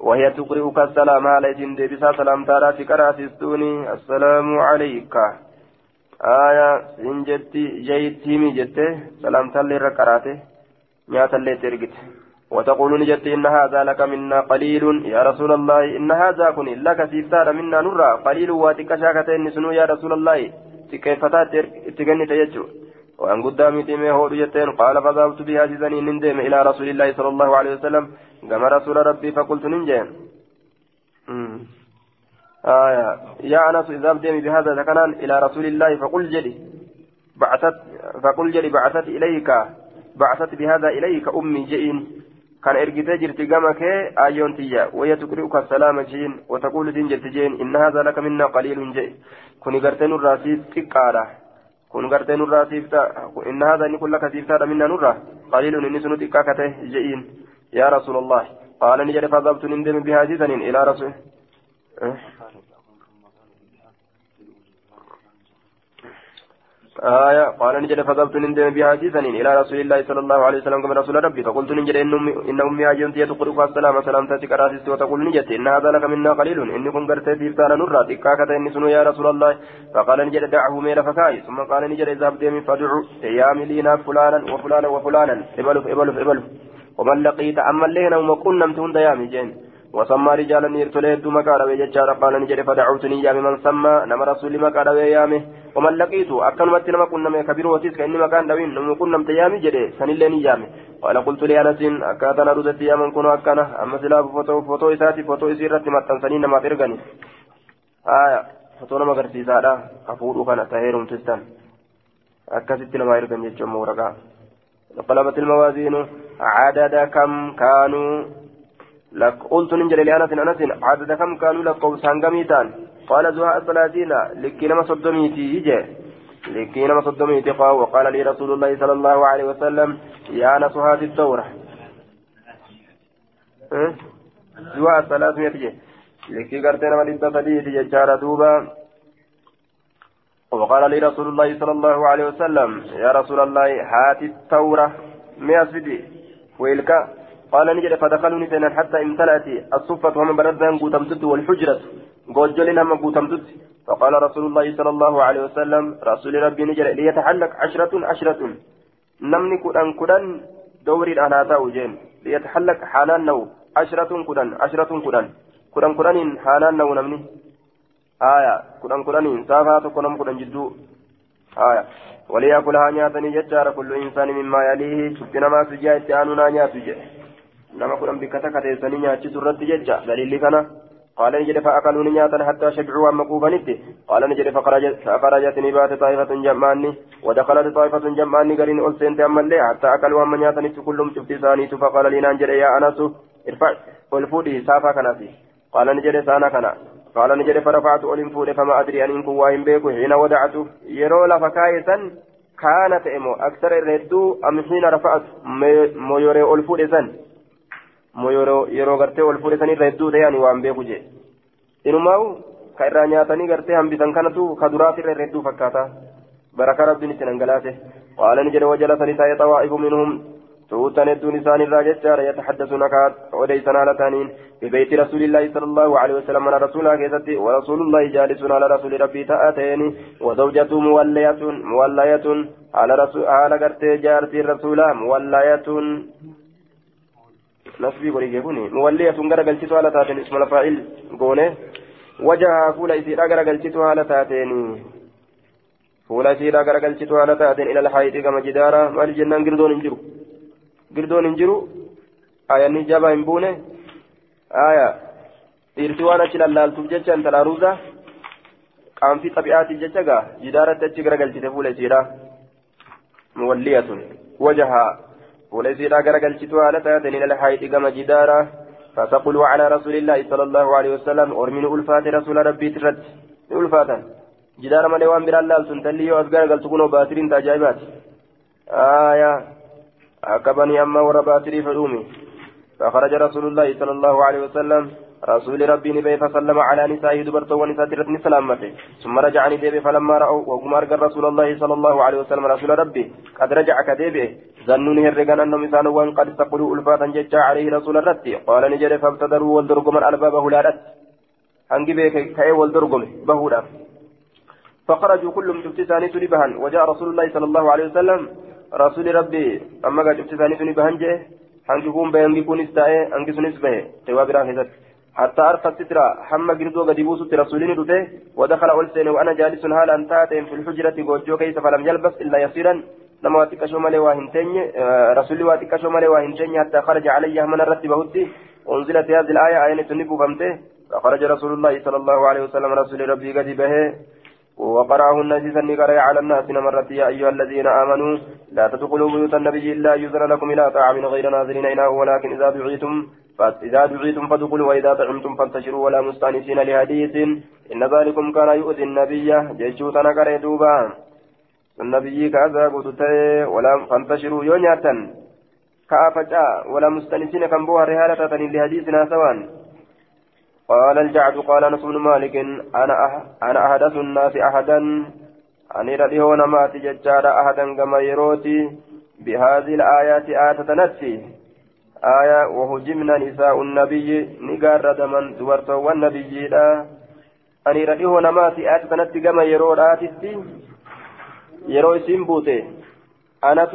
وهي تقرئك السلام عليكم. ديبسا سلام تاراتي كراسستوني السلام عليك. آية سنجتي جيتي مي جتي. سلام تالي ركراته نيات اللي ترقت وتقول نجت إن هذا لك منا قليل. يا رسول الله إن هذا كن لك سيفتار منا نرى. قليل واتك شاكتين سنو يا رسول الله. تكيفتات تغني تيجو وأن قدامي تيمي هو جتين قال فذهبت بها جزني نندم إلى رسول الله صلى الله عليه وسلم. كما رسول ربي فقلت ننجم آية يا أنس إذا أبدي بهذا ذكران إلى رسول الله فقل جلي. بعثت فقل جلي بعثت إليك. بعثت بهذا إليك أمي جئين. كان إرجتي جرت جمك آيون تيا وهي تقرئك السلام جين وتقول دين جرت جين إن هذا لك منا قليل جي كوني قرتين الراسيف تقارا كون قرتين الراسيف إن هذا نقول لك سيفتار منا نرى قليل إن سنو تقاكته جئين يا رسول الله قال نجري فذهبت نندم بها جزن إلى رسول أه؟ آية قال نجد فذهبت نندم بها جيسنين إلى رسول الله صلى الله عليه وسلم كما رسول ربي. فقلت نجد إن أمي أجنت تقرأ السلام سلام تاتك راسست وتقول نجد إن هذا لك منا قليل إني كن قرت تيفتان نرى تكاكة إني سنو يا رسول الله. فقال نجد دعه ميل فكاي ثم قال نجد اذهب ديمي فادعو يا لينا فلانا وفلانا وفلانا. إبلف إبلف إبلف. ومن لقيت أما اللينا وما كنا متون ديامي جين. وسمى رجالا يرتلي هدو مكان ويجتشار قال نجري فدعوتني يا من سمى. نما رسول مكان ويامه. ومن لقيت أكنمت نما كنا كبير وتيس كأني مكان دوين. نما كنا متيامي جري. سنلين يامه قال قلت لأنس أكاتنا ردت يا من كنا أكنا. أما سلا فوتو فوتو إساتي فوتو إسيرت متنسني نما ترغني. آية. فوتو نما غرسيسادا أفورو كان تهيرم تستان أكاسيت نما يرغن يجمع ورقا قلبت الموازين. عدد كم كانوا؟ لك قلت ننجل لأنس أنس عدد كم كانوا لك قوسان قميتان قال زهاء ثلاثين لكي نما صدميتي يجي لكي نما صدميتي قال. وقال لي رسول الله صلى الله عليه وسلم يا أنس هذه الدورة. زهاء ثلاثمية يجي لكي قرتنا من الدفدية ججار دوبا. وقال لي رسول الله صلى الله عليه وسلم يا رسول الله هات التورة مئة سدي. ويلك؟ قال نجد فدخلوا نسينا حتى امتلأت الصفة ومن بردان قوتمتت والحجرة. قوجلنا ما قوتمتت. فقال رسول الله صلى الله عليه وسلم رسول ربي نجد ليتحلق عشرة عشرة. نمني كدن كدن دوري أنا تاوجين ليتحلق حالان نو. عشرة كدن عشرة كدن كدن كدن حالان نو نمني. آية. كدن كدن سافات كدن كدن جدو. آية. وليأكلها نياتني ججار كل إنسان مما يليه. شفنا ما سجاء آننا نياتو nama kudhan bikka takka teessanii nyaachisu irratti jecha daliilli kana قال نجد فأكلوا نياتا حتى شبعوا أما كوبانيت قال نجد فخرجت نبات طائفة جمعني ودخلت طائفة جمعني قالين ألسنت أما اللي حتى أكلوا أما نياتا كلهم شفت ثانيت فقال لي ننجد يا أنس ارفع والفودي سافا كنافي قال نجد سانا كنا قال نجد فرفعت أولين فما أدري أن إنكم واهم بيكو حين ودعته يرو لفكاية كانت إمو أكثر الردو أم حين رفعت مو يري أولفود سن moo yeroo gartee ol fuudhesanii irra hedduu ta'e waan beeku jee inumaa'u ka irraa nyaatanii gartee hambisan kanatu ka duraatirra irra hedduu fakkaata baraka rabbiin itti dhangalaase qaala ni jedhe wajalasanii taa'ee xawaa'ifu minhum tuutan hedduun isaan irraa jechaadha yataxaddasuuna kaa odeysan haala ta'aniin ببيت رسول الله صلى الله عليه وسلم من رسول كيستي ورسول الله جالس على رسول ربي تأتين وزوجته مولية مولية على رسول على قرتي نصبي بريجي كوني مولية غرا قلتو على تاتين اسم الفاعل قونه وجهها فولا إسيرا غرا قلتو على تاتين فولا إسيرا غرا قلتو على تاتين إلى الحيط كما جدارا مال جنان قردون انجرو قردون انجرو آية نجابا انبونه آية lallaaltuuf jecha intala aruuza qaamfii xabi'aatiif jecha gaa jidaaratti achi garagalchite fuula isiidha muwalliyatun wajahaa isiidha garagalchitu haala taateen ila alhaayixi gama jidaara فتقول على رسول الله صلى الله عليه وسلم أرمن ألفات رسول ربي ترد ألفاتا. جدار مالي وان برا الله سنتلي وأذكار قال تكونوا باترين تاجايبات. آية. أكبني أما ورا باتري فدومي فخرج رسول الله صلى الله عليه وسلم رسول ربي نبي فسلم على نسائه دبرت ونساء رتني سلامته ثم رجعني ديبي فلما رأوا وهم أرجى رسول الله صلى الله عليه وسلم. رسول ربي قد رجع كديبي ظنوا هرقان أنهم إنسان وأن قد استقلوا ألفاتا ججا عليه رسول الرتي قال نجري فابتدروا والدرقم الألباب هلالت هنجي بيك كأي والدرقم؟ بهولا فخرجوا كلهم شفت ثاني وجاء رسول الله صلى الله عليه وسلم. رسول ربي أما قد شفت ثاني بهن جه. هنجي كون بهن كون هنجي سنس به تواب راهزت حتى أرقى السترة حمى قردو قد يبوسط رسولين دفه ودخل أولسين وأنا جالس هالا أنتاتين في الحجرة قوجو كيس فلم يلبس إلا يسيرا. لما واتكشو مالي واهنتين رسولي واتكشو مالي واهنتين حتى خرج علي من الرتب هدي أنزلت هذه الآية آية تنبو فمته فخرج رسول الله صلى الله عليه وسلم رسول ربي قد به. وقرأه الناس نقرأ على الناس نمرت يا أيها الذين آمنوا لا تدخلوا بيوت النبي إلا يزر لكم إلى طعام غير ناظرين إناه ولكن إذا دعيتم فإذا دعيتم فادخلوا وإذا طعمتم فانتشروا ولا مستأنسين لحديث. إن ذلكم كان يؤذي النبي. جيشو تنقر دوبا. النبي كذا قلت ولا فانتشروا يونياتا. كافجا ولا مستأنسين كم بوها رهالة لحديثنا سوان قال الجعد قال أنس بن مالك أنا أح أنا أحدث الناس احدا. أني رديهون مات ججار احدا كما يروتي. بهذه الآيات آية تنسي آية وهجمنا نساء النبي نقار دمن دورتو والنبي لا أني رديهون مات آية تنسي كما يرو راتي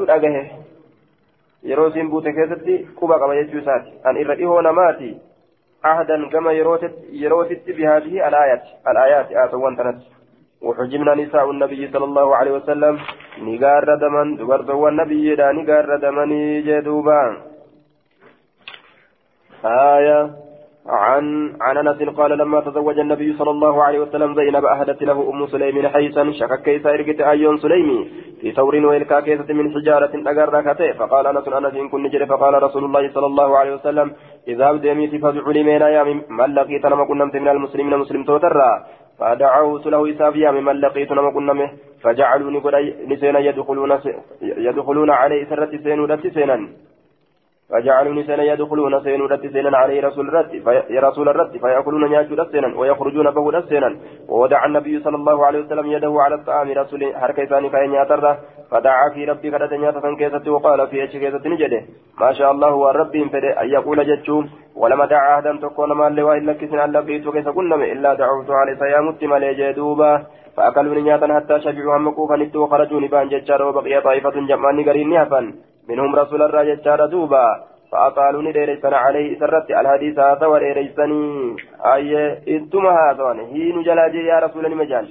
dhagahe yeroo isiin buute keessatti quba qaba jechuu isaati an irra dhihoo namaati عهدا كما يروتت بهذه الآيات. الآيات آتوان تنت وحجمنا نساء النبي صلى الله عليه وسلم. نقار دمن دبرت والنبي لا نقار دمني جدوبان. آية عن عن أنس قال لما تزوج النبي صلى الله عليه وسلم زينب أهدت له أم سليم حيثا شكك كيس إرجت أيون سليمي في ثور ويلكا كيسة من حجارة اجر ركته فقال أنس أنس إن كن جري فقال رسول الله صلى الله عليه وسلم إذا بدميت فادعوا لي من يا من لقيت لما كنا من المسلمين مسلم توترا. فدعوت له إسافيا ممن لقيت نما كنا فجعلوا نسينا يدخلون يدخلون عليه سرة سين ودت سينا. فجعلوا نسانا يدخلون سينو رت سينا عليه رسول الرت يا رسول الرت فيأكلون نياجو سينا ويخرجون به سينا. وودع النبي صلى الله عليه وسلم يده على الطعام رسول حركة ثاني كاين ياتر فدعا في ربي كذا نياتا كيست وقال في اتش كيست نجده. ما شاء الله ربي فدي أن يقول جتشوم ولما دعا أحدا تكون ما اللي وإلا كسن أن لقيت كيس كنم إلا دعوت عليه سيامت مالي جدوبا. فأكلوا نياتا حتى شبعوا همكوا فنتوا وخرجوا نبان جتشار وبقي طائفة جمعني قرين نهفا. منهم رسول الله جتشار دوبا فأطالوا نديريسان عليه سرت الحديث هذا وديريساني أي إنتم هذا هين جلاجي يا رسول المجال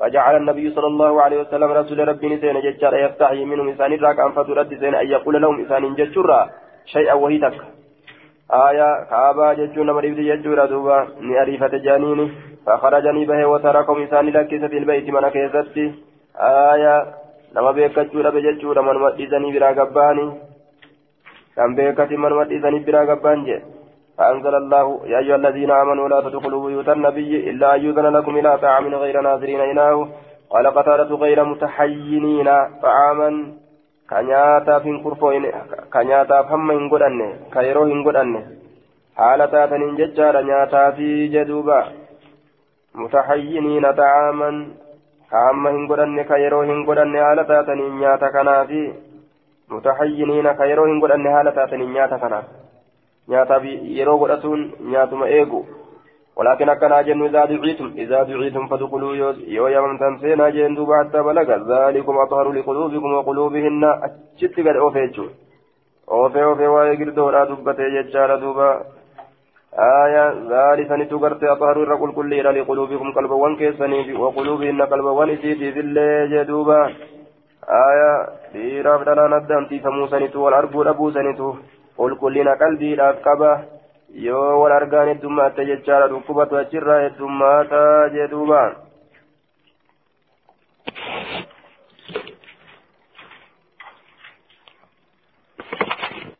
وجعل النبي صلى الله عليه وسلم رسول ربي نسين جتشار يفتحي منهم إسان الراك أن فترد زين أن يقول لهم إسان جتشرا شيئا وهي آية كابا جتشون مريب جتشورا دوبا نأريفة جانيني. فخرجني به وتركهم إسان لكيسة البيت من كيستي. آية nama beekachuudha be jechuudha manuma dhiisanii biraa gabbaani kan beekati manuma dhiisanii biraa gabbaan jee فأنزل الله يا أيها الذين آمنوا لا تدخلوا بيوت النبي إلا أن يؤذن لكم إلى طعام غير ناظرين إناه قال قتادة غير متحينين طعاما كنياتا في كرفوين كنياتا فهم إن قدن كيرو إن قدن حالة تنين ججار نياتا في جدوبا متحينين طعاما كأما هن قدن كيرو هن قدن حالة تنين نياتا كنافي متحينين كيرو هن قدن حالة تنين نياتا كنافي nyaataaf yeroo godhatuun nyaatuma eegu ولكن أكنا جن إذا دعيتم إذا دعيتم فادخلوا يو يممتن سينا جن دوبا حتى بلغ ذلكم أطهر لقلوبكم وقلوبهن أشت قد أوفيتشو أوفي أوفي ويقر دورا دبتي ججار دوبا آية ذلك نتقرت أطهر الرقل كل إلى لقلوبكم قلبا وانكسني وقلوبهن قلبا وانسيتي بالله جدوبا. آية ديراب دلانا الدمتي فموسنتو والأربو لبوسنتو قل كلنا قلبي لأكبا yoo wal argaan heddummaata jechaadha dhukkubatu achirraa heddummaata jedhuubaan